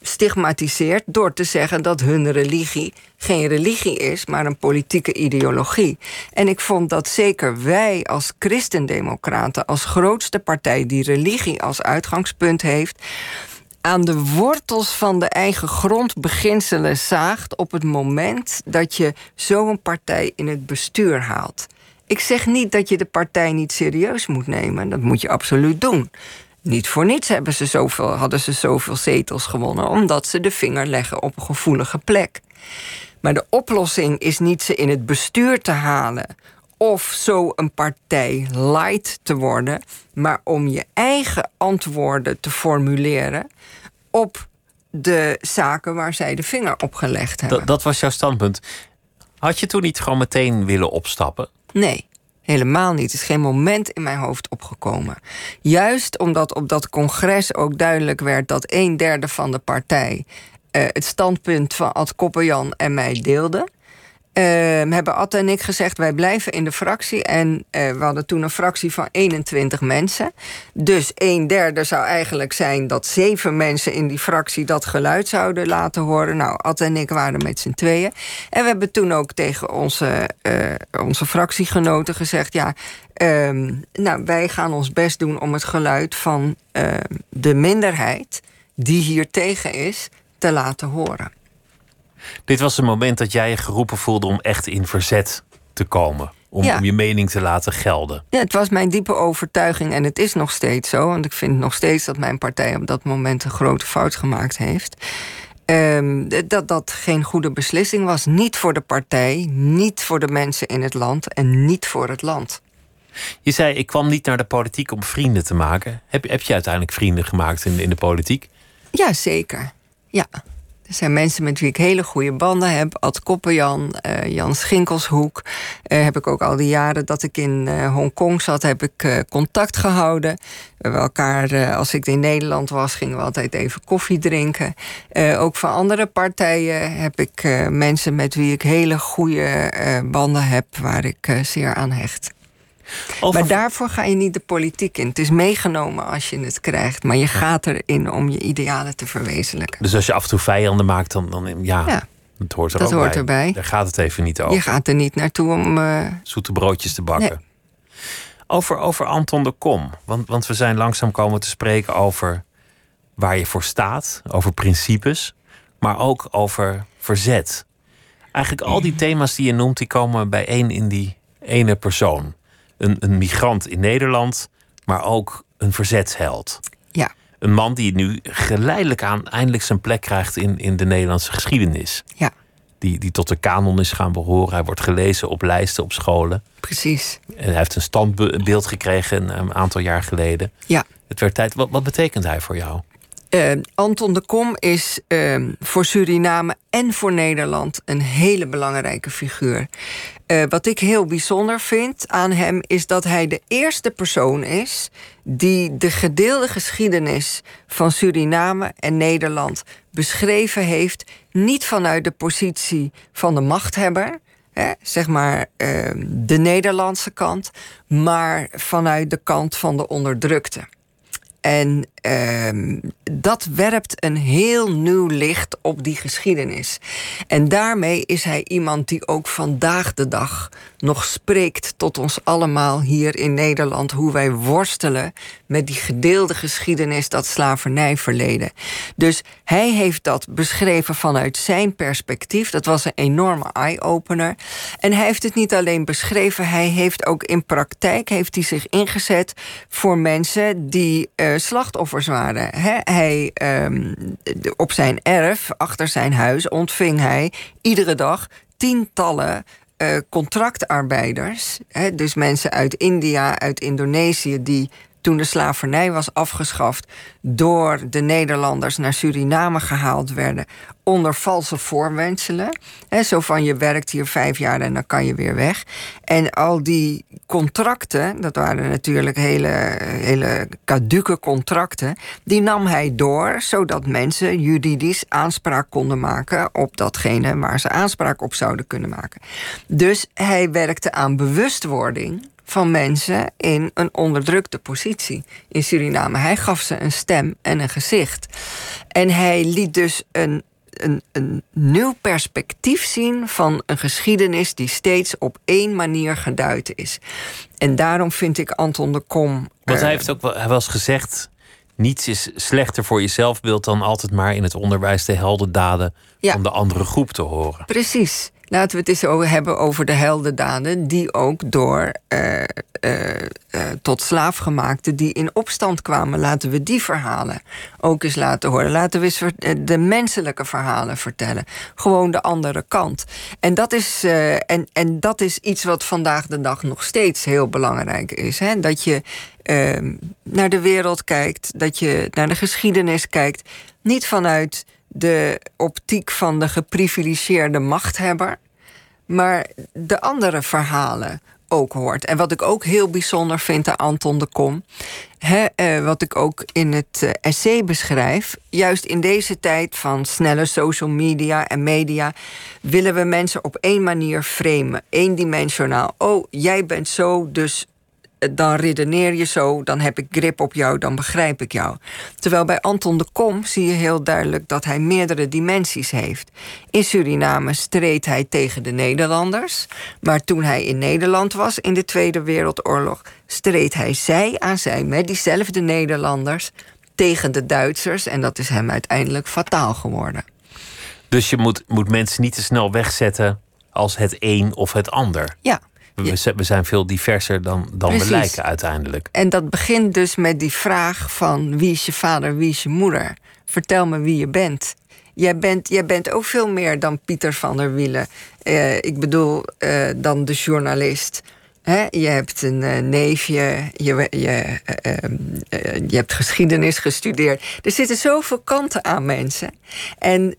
stigmatiseert door te zeggen dat hun religie geen religie is, maar een politieke ideologie. En ik vond dat zeker wij als christendemocraten, als grootste partij die religie als uitgangspunt heeft, aan de wortels van de eigen grondbeginselen zaagt op het moment dat je zo'n partij in het bestuur haalt. Ik zeg niet dat je de partij niet serieus moet nemen, dat moet je absoluut doen. Niet voor niets hebben ze zoveel, hadden ze zoveel zetels gewonnen, omdat ze de vinger leggen op een gevoelige plek. Maar de oplossing is niet ze in het bestuur te halen of zo een partij light te worden, maar om je eigen antwoorden te formuleren op de zaken waar zij de vinger op gelegd hebben. Dat, dat was jouw standpunt. Had je toen niet gewoon meteen willen opstappen? Nee. Helemaal niet. Er is geen moment in mijn hoofd opgekomen. Juist omdat op dat congres ook duidelijk werd dat een derde van de partij uh, het standpunt van Ad Koppenjan en mij deelde. Uh, hebben Ad en ik gezegd, wij blijven in de fractie. En uh, we hadden toen een fractie van 21 mensen. Dus een derde zou eigenlijk zijn dat zeven mensen in die fractie dat geluid zouden laten horen. Nou, Ad en ik waren met z'n tweeën. En we hebben toen ook tegen onze, uh, onze fractiegenoten gezegd: ja, um, nou, wij gaan ons best doen om het geluid van de minderheid die hier tegen is, te laten horen. Dit was een moment dat jij je geroepen voelde om echt in verzet te komen. Om, ja. om, je mening te laten gelden. Ja, het was mijn diepe overtuiging en het is nog steeds zo. Want ik vind nog steeds dat mijn partij op dat moment een grote fout gemaakt heeft. Um, dat dat geen goede beslissing was. Niet voor de partij, niet voor de mensen in het land en niet voor het land. Je zei, ik kwam niet naar de politiek om vrienden te maken. Heb, heb je uiteindelijk vrienden gemaakt in, in de politiek? Ja, zeker. Ja. Er zijn mensen met wie ik hele goede banden heb. Ad Koppenjan, uh, Jan Schinkelshoek. Uh, heb ik ook al die jaren dat ik in uh, Hongkong zat, heb ik contact gehouden. We elkaar, als ik in Nederland was, gingen we altijd even koffie drinken. ook van andere partijen heb ik mensen met wie ik hele goede banden heb, waar ik zeer aan hecht. Over... Maar daarvoor ga je niet de politiek in. Het is meegenomen als je het krijgt, maar je gaat erin om je idealen te verwezenlijken. Dus als je af en toe vijanden maakt, dan, dan ja, ja. Dat hoort, er dat ook hoort bij. erbij. Daar gaat het even niet over. Je gaat er niet naartoe om. Uh... Zoete broodjes te bakken. Nee. Over, over Anton de Kom. Want, want we zijn langzaam komen te spreken over waar je voor staat, over principes, maar ook over verzet. Eigenlijk al die thema's die je noemt, die komen bijeen in die ene persoon een, een migrant in Nederland, maar ook een verzetsheld. Ja. Een man die nu geleidelijk aan eindelijk zijn plek krijgt in, in de Nederlandse geschiedenis. Ja. Die, die tot de kanon is gaan behoren. Hij wordt gelezen op lijsten op scholen. Precies. En hij heeft een standbeeld gekregen een aantal jaar geleden. Ja. Het werd tijd. Wat, wat betekent hij voor jou? Uh, Anton de Kom is uh, voor Suriname en voor Nederland een hele belangrijke figuur. Uh, wat ik heel bijzonder vind aan hem is dat hij de eerste persoon is die de gedeelde geschiedenis van Suriname en Nederland beschreven heeft, niet vanuit de positie van de machthebber, zeg maar ehm, de Nederlandse kant, maar vanuit de kant van de onderdrukte. En ehm, dat werpt een heel nieuw licht op die geschiedenis. En daarmee is hij iemand die ook vandaag de dag nog spreekt tot ons allemaal hier in Nederland. Hoe wij worstelen met die gedeelde geschiedenis, dat slavernijverleden. Dus hij heeft dat beschreven vanuit zijn perspectief. Dat was een enorme eye-opener. En hij heeft het niet alleen beschreven, hij heeft ook in praktijk heeft hij zich ingezet voor mensen die uh, slachtoffers waren. hij, um, op zijn erf, achter zijn huis, ontving hij iedere dag tientallen uh, contractarbeiders. dus mensen uit India, uit Indonesië, die toen de slavernij was afgeschaft, door de Nederlanders naar Suriname gehaald werden onder valse voorwenselen. He, zo van je werkt hier vijf jaar en dan kan je weer weg. En al die contracten, dat waren natuurlijk hele, hele caduke contracten, die nam hij door zodat mensen juridisch aanspraak konden maken op datgene waar ze aanspraak op zouden kunnen maken. Dus hij werkte aan bewustwording van mensen in een onderdrukte positie in Suriname. Hij gaf ze een stem en een gezicht. En hij liet dus een, een, een nieuw perspectief zien van een geschiedenis die steeds op één manier geduid is. En daarom vind ik Anton de Kom. Want hij heeft ook wel, hij was gezegd. Niets is slechter voor je zelfbeeld dan altijd maar in het onderwijs de heldendaden ja. van de andere groep te horen. Precies. Laten we het eens hebben over de heldendaden die ook door uh, uh, uh, tot slaafgemaakten die in opstand kwamen. Laten we die verhalen ook eens laten horen. Laten we eens de menselijke verhalen vertellen. Gewoon de andere kant. En dat is, en, en dat is iets wat vandaag de dag nog steeds heel belangrijk is. Hè? Dat je ehm, naar de wereld kijkt, dat je naar de geschiedenis kijkt. Niet vanuit de optiek van de geprivilegeerde machthebber, maar de andere verhalen ook hoort. En wat ik ook heel bijzonder vind aan Anton de Kom, eh, wat ik ook in het eh, essay beschrijf, juist in deze tijd van snelle social media en media, willen we mensen op één manier framen, eendimensionaal. Oh, jij bent zo, dus dan redeneer je zo, dan heb ik grip op jou, dan begrijp ik jou. Terwijl bij Anton de Kom zie je heel duidelijk dat hij meerdere dimensies heeft. In Suriname streed hij tegen de Nederlanders, maar toen hij in Nederland was in de Tweede Wereldoorlog, streed hij zij aan zij met diezelfde Nederlanders tegen de Duitsers en dat is hem uiteindelijk fataal geworden. Dus je moet, moet mensen niet te snel wegzetten als het een of het ander. Ja. We, we zijn veel diverser dan, dan we lijken uiteindelijk. En dat begint dus met die vraag van wie is je vader, wie is je moeder? Vertel me wie je bent. Jij bent, jij bent ook veel meer dan Pieter van der Wielen. Uh, ik bedoel, uh, dan de journalist. He, je hebt een uh, neefje, je, je, ehm, je hebt geschiedenis gestudeerd. Er zitten zoveel kanten aan mensen. En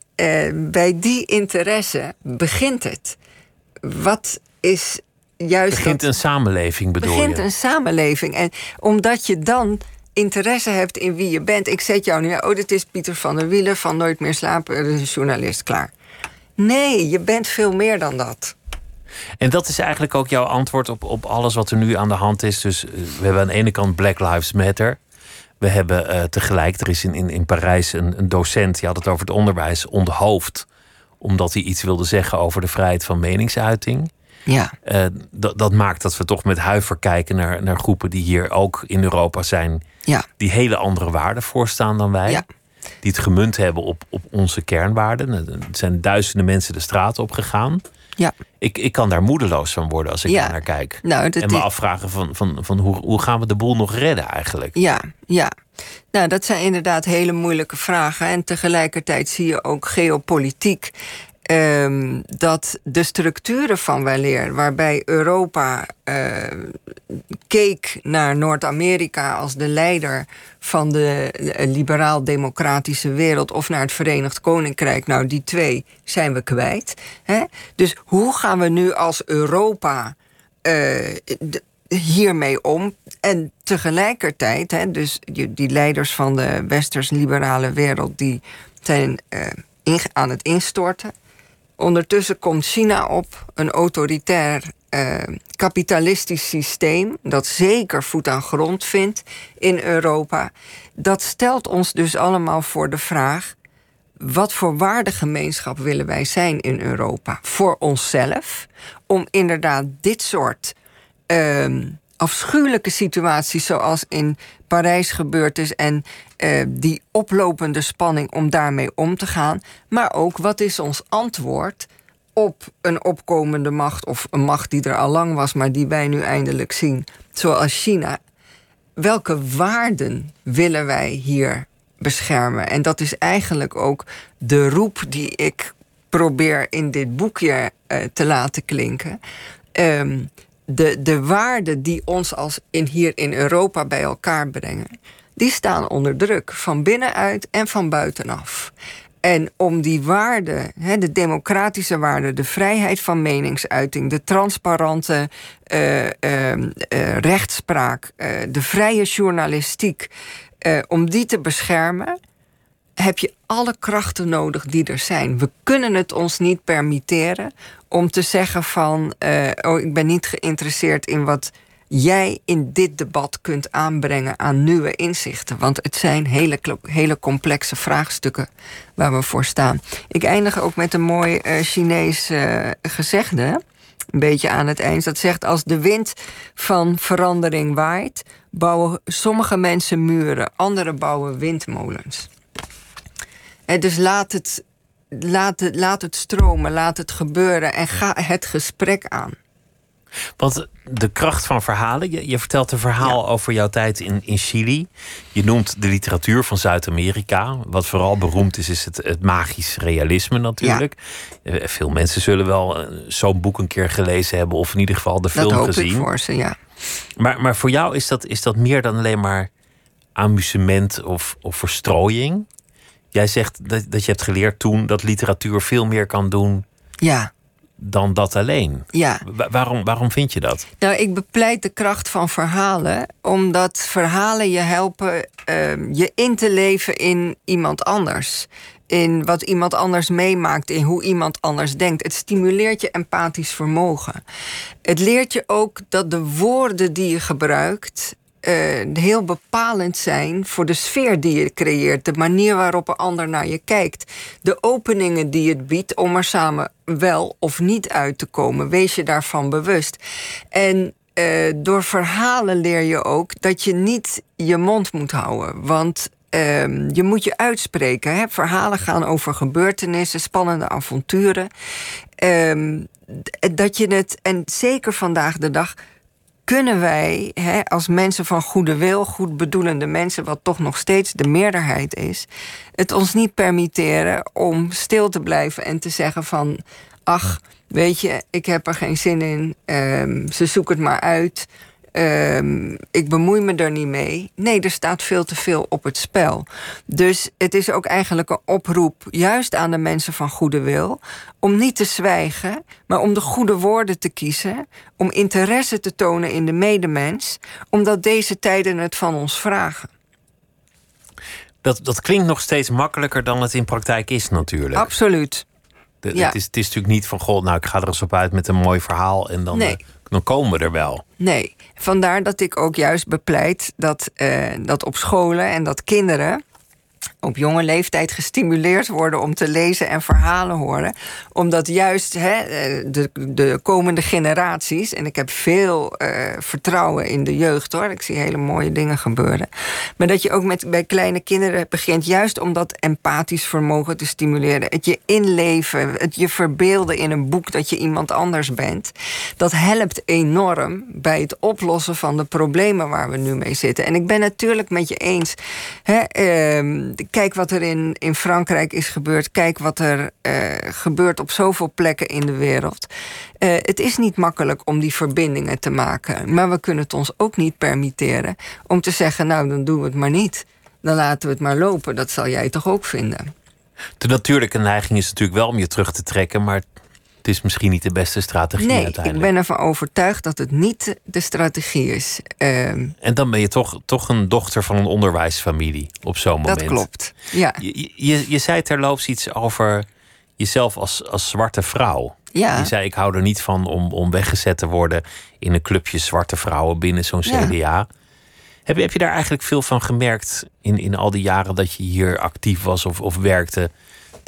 bij die interesse begint het. Wat is juist. Begint een samenleving, bedoel begint je? Begint een samenleving. En omdat je dan interesse hebt in wie je bent. Ik zet jou nu, oh, dit is Pieter van der Wielen van Nooit meer slapen, een journalist, klaar. Nee, je bent veel meer dan dat. En dat is eigenlijk ook jouw antwoord op, op alles wat er nu aan de hand is. Dus eh, we hebben aan de ene kant Black Lives Matter. We hebben uh, tegelijk, er is in, in, in Parijs een, een docent, die had het over het onderwijs, onthoofd. Omdat hij iets wilde zeggen over de vrijheid van meningsuiting. Ja. Uh, dat maakt dat we toch met huiver kijken naar, naar groepen die hier ook in Europa zijn. Ja. Die hele andere waarden voorstaan dan wij. Ja. Die het gemunt hebben op, op onze kernwaarden. Er zijn duizenden mensen de straat op gegaan. Ja. Ik, ik kan daar moedeloos van worden als ik ja. naar kijk. Nou, en me afvragen van, van, van hoe, hoe gaan we de boel nog redden eigenlijk? Ja, ja. Nou, dat zijn inderdaad hele moeilijke vragen. En tegelijkertijd zie je ook geopolitiek Um, dat de structuren van weleer, waarbij Europa uh, keek naar Noord-Amerika als de leider van de liberaal-democratische wereld, of naar het Verenigd Koninkrijk, nou, die twee zijn we kwijt. Hè? Dus hoe gaan we nu als Europa uh, hiermee om? En tegelijkertijd, hè, dus die leiders van de westers-liberale wereld, die zijn in, aan het instorten. Ondertussen komt China op, een autoritair uh, kapitalistisch systeem, dat zeker voet aan grond vindt in Europa, dat stelt ons dus allemaal voor de vraag: wat voor waardegemeenschap willen wij zijn in Europa? Voor onszelf, om inderdaad dit soort uh, afschuwelijke situaties, zoals in Parijs gebeurd is, en uh, die oplopende spanning om daarmee om te gaan. Maar ook wat is ons antwoord op een opkomende macht, of een macht die er al lang was, maar die wij nu eindelijk zien, zoals China. Welke waarden willen wij hier beschermen? En dat is eigenlijk ook de roep die ik probeer in dit boekje uh, te laten klinken. Um, de, de waarden die ons als in, hier in Europa bij elkaar brengen, die staan onder druk van binnenuit en van buitenaf. En om die waarden, de democratische waarden, de vrijheid van meningsuiting, de transparante uh, uh, uh, rechtspraak, de vrije journalistiek, om die te beschermen, heb je alle krachten nodig die er zijn. We kunnen het ons niet permitteren om te zeggen van, oh, ik ben niet geïnteresseerd in wat jij in dit debat kunt aanbrengen aan nieuwe inzichten. Want het zijn hele, hele complexe vraagstukken waar we voor staan. Ik eindig ook met een mooi uh, Chinees uh, gezegde. Een beetje aan het eind. Dat zegt: Als de wind van verandering waait, bouwen sommige mensen muren, anderen bouwen windmolens. Dus laat het, laat, het, laat het stromen, laat het gebeuren en ga het gesprek aan. Want de kracht van verhalen. Je, je vertelt een verhaal over jouw tijd in, in Chili. Je noemt de literatuur van Zuid-Amerika. Wat vooral beroemd is, is het, het magisch realisme natuurlijk. Ja. Eh, veel mensen zullen wel eh, zo'n boek een keer gelezen hebben, of in ieder geval de film dat hoop gezien. Ik voor ze, ja. Maar, maar voor jou is dat, is dat meer dan alleen maar amusement of, of verstrooiing. Jij zegt dat, dat je hebt geleerd toen dat literatuur veel meer kan doen. Ja dan dat alleen. Ja. waarom, waarom vind je dat? Nou, ik bepleit de kracht van verhalen, omdat verhalen je helpen uh, je in te leven in iemand anders. In wat iemand anders meemaakt, in hoe iemand anders denkt. Het stimuleert je empathisch vermogen. Het leert je ook dat de woorden die je gebruikt uh, heel bepalend zijn voor de sfeer die je creëert, de manier waarop een ander naar je kijkt, de openingen die het biedt om er samen wel of niet uit te komen. Wees je daarvan bewust. En uh, door verhalen leer je ook dat je niet je mond moet houden. Want uh, je moet je uitspreken. Hè? Verhalen gaan over gebeurtenissen, spannende avonturen. Ehm, dat je het, en zeker vandaag de dag kunnen wij hè, als mensen van goede wil, goed bedoelende mensen, wat toch nog steeds de meerderheid is, het ons niet permitteren om stil te blijven en te zeggen van, ach, weet je, ik heb er geen zin in, um, ze zoeken het maar uit. Um, ik bemoei me er niet mee. Nee, er staat veel te veel op het spel. Dus het is ook eigenlijk een oproep, juist aan de mensen van goede wil, om niet te zwijgen, maar om de goede woorden te kiezen, om interesse te tonen in de medemens, omdat deze tijden het van ons vragen. Dat, dat klinkt nog steeds makkelijker dan het in praktijk is, natuurlijk. Absoluut. De, ja. het, is, het is natuurlijk niet van, goh, nou, ik ga er eens op uit met een mooi verhaal en dan. Nee. Dan komen we er wel. Nee, vandaar dat ik ook juist bepleit dat, uh, dat op scholen en dat kinderen op jonge leeftijd gestimuleerd worden om te lezen en verhalen horen. Omdat juist hè, de, de komende generaties, en ik heb veel uh, vertrouwen in de jeugd hoor, ik zie hele mooie dingen gebeuren. Maar dat je ook met, bij kleine kinderen begint, juist om dat empathisch vermogen te stimuleren. Het je inleven, het je verbeelden in een boek dat je iemand anders bent. Dat helpt enorm bij het oplossen van de problemen waar we nu mee zitten. En ik ben natuurlijk met je eens. Hè, uh, kijk wat er in, in Frankrijk is gebeurd. Kijk wat er uh, gebeurt op zoveel plekken in de wereld. Uh, het is niet makkelijk om die verbindingen te maken. Maar we kunnen het ons ook niet permitteren om te zeggen: Nou, dan doen we het maar niet. Dan laten we het maar lopen. Dat zal jij toch ook vinden? De natuurlijke neiging is natuurlijk wel om je terug te trekken, maar is misschien niet de beste strategie nee, uiteindelijk. ik ben ervan overtuigd dat het niet de strategie is. Uh, en dan ben je toch, toch een dochter van een onderwijsfamilie op zo'n moment. Dat klopt, ja. Je, je, je zei terloops iets over jezelf als, als zwarte vrouw. Ja. Die zei: Ik hou er niet van om, om weggezet te worden in een clubje zwarte vrouwen binnen zo'n Ja. CDA. Heb je, heb je daar eigenlijk veel van gemerkt in, in al die jaren dat je hier actief was of, of werkte?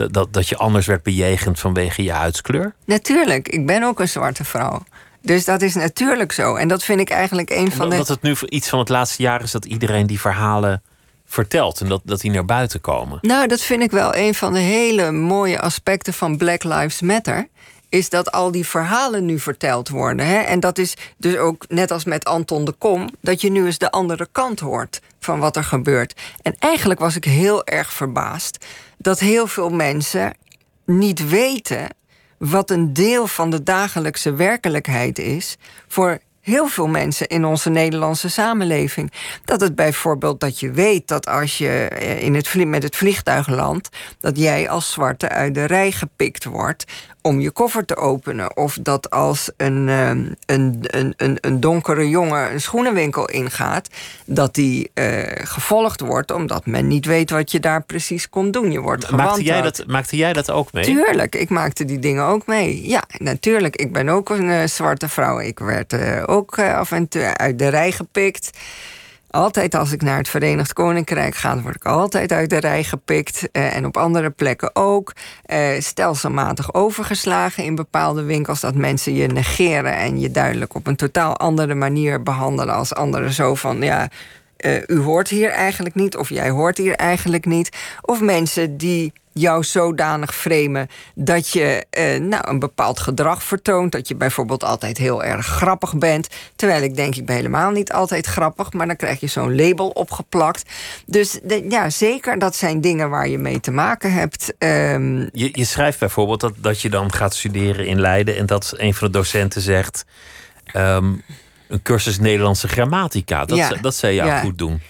Dat, dat, dat je anders werd bejegend vanwege je huidskleur? Natuurlijk, ik ben ook een zwarte vrouw. Dus dat is natuurlijk zo. En dat vind ik eigenlijk een van de. Omdat het nu iets van het laatste jaar is dat iedereen die verhalen vertelt en dat, dat die naar buiten komen. Nou, dat vind ik wel een van de hele mooie aspecten van Black Lives Matter. Is dat al die verhalen nu verteld worden. Hè? En dat is dus ook net als met Anton de Kom, dat je nu eens de andere kant hoort van wat er gebeurt. En eigenlijk was ik heel erg verbaasd dat heel veel mensen niet weten wat een deel van de dagelijkse werkelijkheid is voor heel veel mensen in onze Nederlandse samenleving. Dat het bijvoorbeeld dat je weet dat als je eh, in het met het vliegtuig landt, dat jij als zwarte uit de rij gepikt wordt om je koffer te openen. Of dat als een, ehm, een, een, een, een donkere jongen een schoenenwinkel ingaat, dat die eh, gevolgd wordt omdat men niet weet wat je daar precies kon doen. Je wordt Maakte jij, dat, maakte jij dat ook mee? Tuurlijk, ik maakte die dingen ook mee. Ja, natuurlijk. Ik ben ook een eh, zwarte vrouw. Ik werd eh, ook af en toe uit de rij gepikt. Altijd als ik naar het Verenigd Koninkrijk ga, word ik altijd uit de rij gepikt. eh, en op andere plekken ook. Eh, stelselmatig overgeslagen in bepaalde winkels. Dat mensen je negeren en je duidelijk op een totaal andere manier behandelen als anderen. Zo van ja. eh, u hoort hier eigenlijk niet, of jij hoort hier eigenlijk niet. Of mensen die jou zodanig framen dat je eh, nou, een bepaald gedrag vertoont. Dat je bijvoorbeeld altijd heel erg grappig bent. Terwijl ik denk, ik ben helemaal niet altijd grappig. Maar dan krijg je zo'n label opgeplakt. Dus de- ja, zeker, dat zijn dingen waar je mee te maken hebt. Ehm, Je, je schrijft bijvoorbeeld dat, dat je dan gaat studeren in Leiden en dat een van de docenten zegt: ehm, een cursus Nederlandse grammatica. Dat, Ja. ze- dat zou jou Ja. goed doen.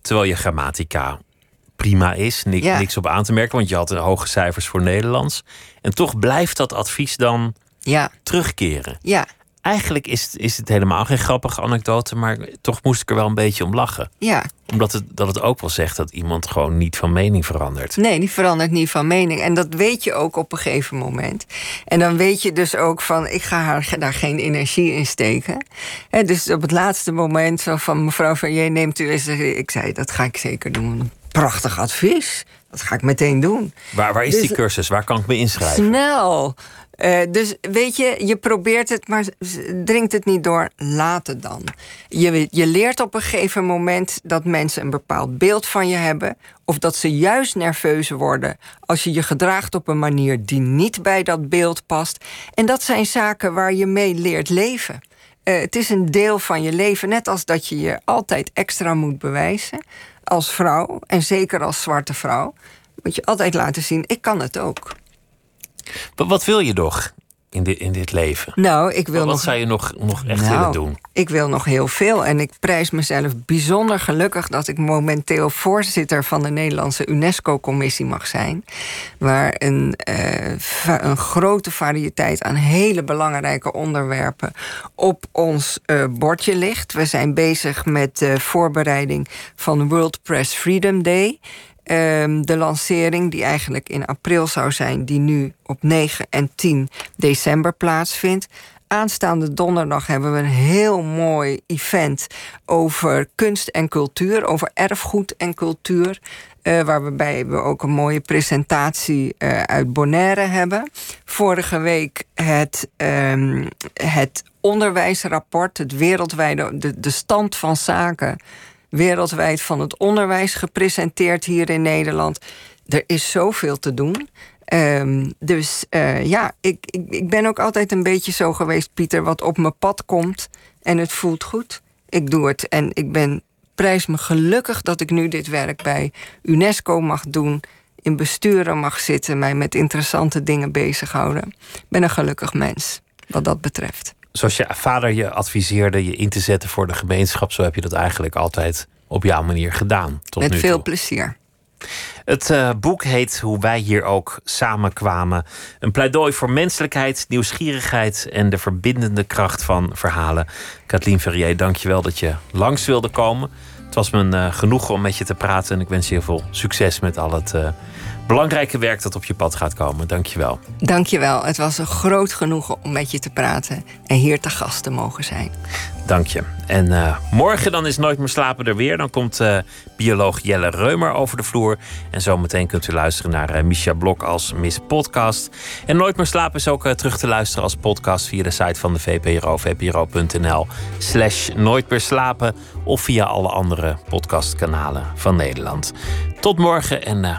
Terwijl je grammatica prima is, Ja. niks op aan te merken, want je had hoge cijfers voor Nederlands. En toch blijft dat advies dan ja, terugkeren. ja, Eigenlijk is, het- is het helemaal geen grappige anekdote, maar toch moest ik er wel een beetje om lachen. ja. Omdat het, dat het ook wel zegt dat iemand gewoon niet van mening verandert. Nee, die verandert niet van mening. En dat weet je ook op een gegeven moment. En dan weet je dus ook van, ik ga haar daar geen energie in steken. Hè, dus op het laatste moment zo van, mevrouw Verrier, neemt u eens... Ik zei, dat ga ik zeker doen. Prachtig advies. Dat ga ik meteen doen. Waar, waar is Dus- die cursus? Waar kan ik me inschrijven? Snel. Eh, dus weet je, je probeert het, maar dringt het niet door. Laat het dan. Je, je leert op een gegeven moment dat mensen een bepaald beeld van je hebben. Of dat ze juist nerveus worden als je je gedraagt op een manier die niet bij dat beeld past. En dat zijn zaken waar je mee leert leven. Eh, het is een deel van je leven, net als dat je je altijd extra moet bewijzen. Als vrouw, en zeker als zwarte vrouw, moet je altijd laten zien: ik kan het ook. Wat, wil je nog in dit, in dit leven? Nou, ik wil wat nog. zou je nog, nog echt Nou, willen doen? Ik wil nog heel veel. En ik prijs mezelf bijzonder gelukkig dat ik momenteel voorzitter van de Nederlandse UNESCO-commissie mag zijn. Waar een, eh, een grote variëteit aan hele belangrijke onderwerpen op ons eh, bordje ligt. We zijn bezig met de voorbereiding van World Press Freedom Day. Ehm, de lancering, die eigenlijk in april zou zijn, die nu op 9 en 10 december plaatsvindt. Aanstaande donderdag hebben we een heel mooi event over kunst en cultuur, over erfgoed en cultuur. eh, waarbij we ook een mooie presentatie eh, uit Bonaire hebben. Vorige week het, ehm, het onderwijsrapport, het wereldwijde, de, de stand van zaken wereldwijd van het onderwijs gepresenteerd hier in Nederland. Er is zoveel te doen. Ehm, dus eh, ja, ik, ik, ik ben ook altijd een beetje zo geweest, Pieter, wat op mijn pad komt en het voelt goed. Ik doe het en ik ben prijs me gelukkig dat ik nu dit werk bij UNESCO mag doen, in besturen mag zitten, mij met interessante dingen bezighouden. Ik ben een gelukkig mens wat dat betreft. Zoals je vader je adviseerde je in te zetten voor de gemeenschap, zo heb je dat eigenlijk altijd op jouw manier gedaan. Tot met nu veel toe. plezier. Het eh, boek heet Hoe wij hier ook samenkwamen. Een pleidooi voor menselijkheid, nieuwsgierigheid en de verbindende kracht van verhalen. Kathleen Verrier, dank je wel dat je langs wilde komen. Het was me een genoegen om met je te praten. En ik wens je heel veel succes met al het belangrijke werk dat op je pad gaat komen. Dankjewel. Dankjewel. Het was een groot genoegen om met je te praten en hier te gast te mogen zijn. Dank je. En uh, morgen dan is Nooit meer slapen er weer. Dan komt uh, bioloog Jelle Reumer over de vloer. En zometeen kunt u luisteren naar uh, Misha Blok als Miss Podcast. En Nooit meer slapen is ook terug te luisteren als podcast via de site van de VPRO, vpro.nl slash Nooit meer slapen. Of via alle andere podcastkanalen van Nederland. Tot morgen en uh,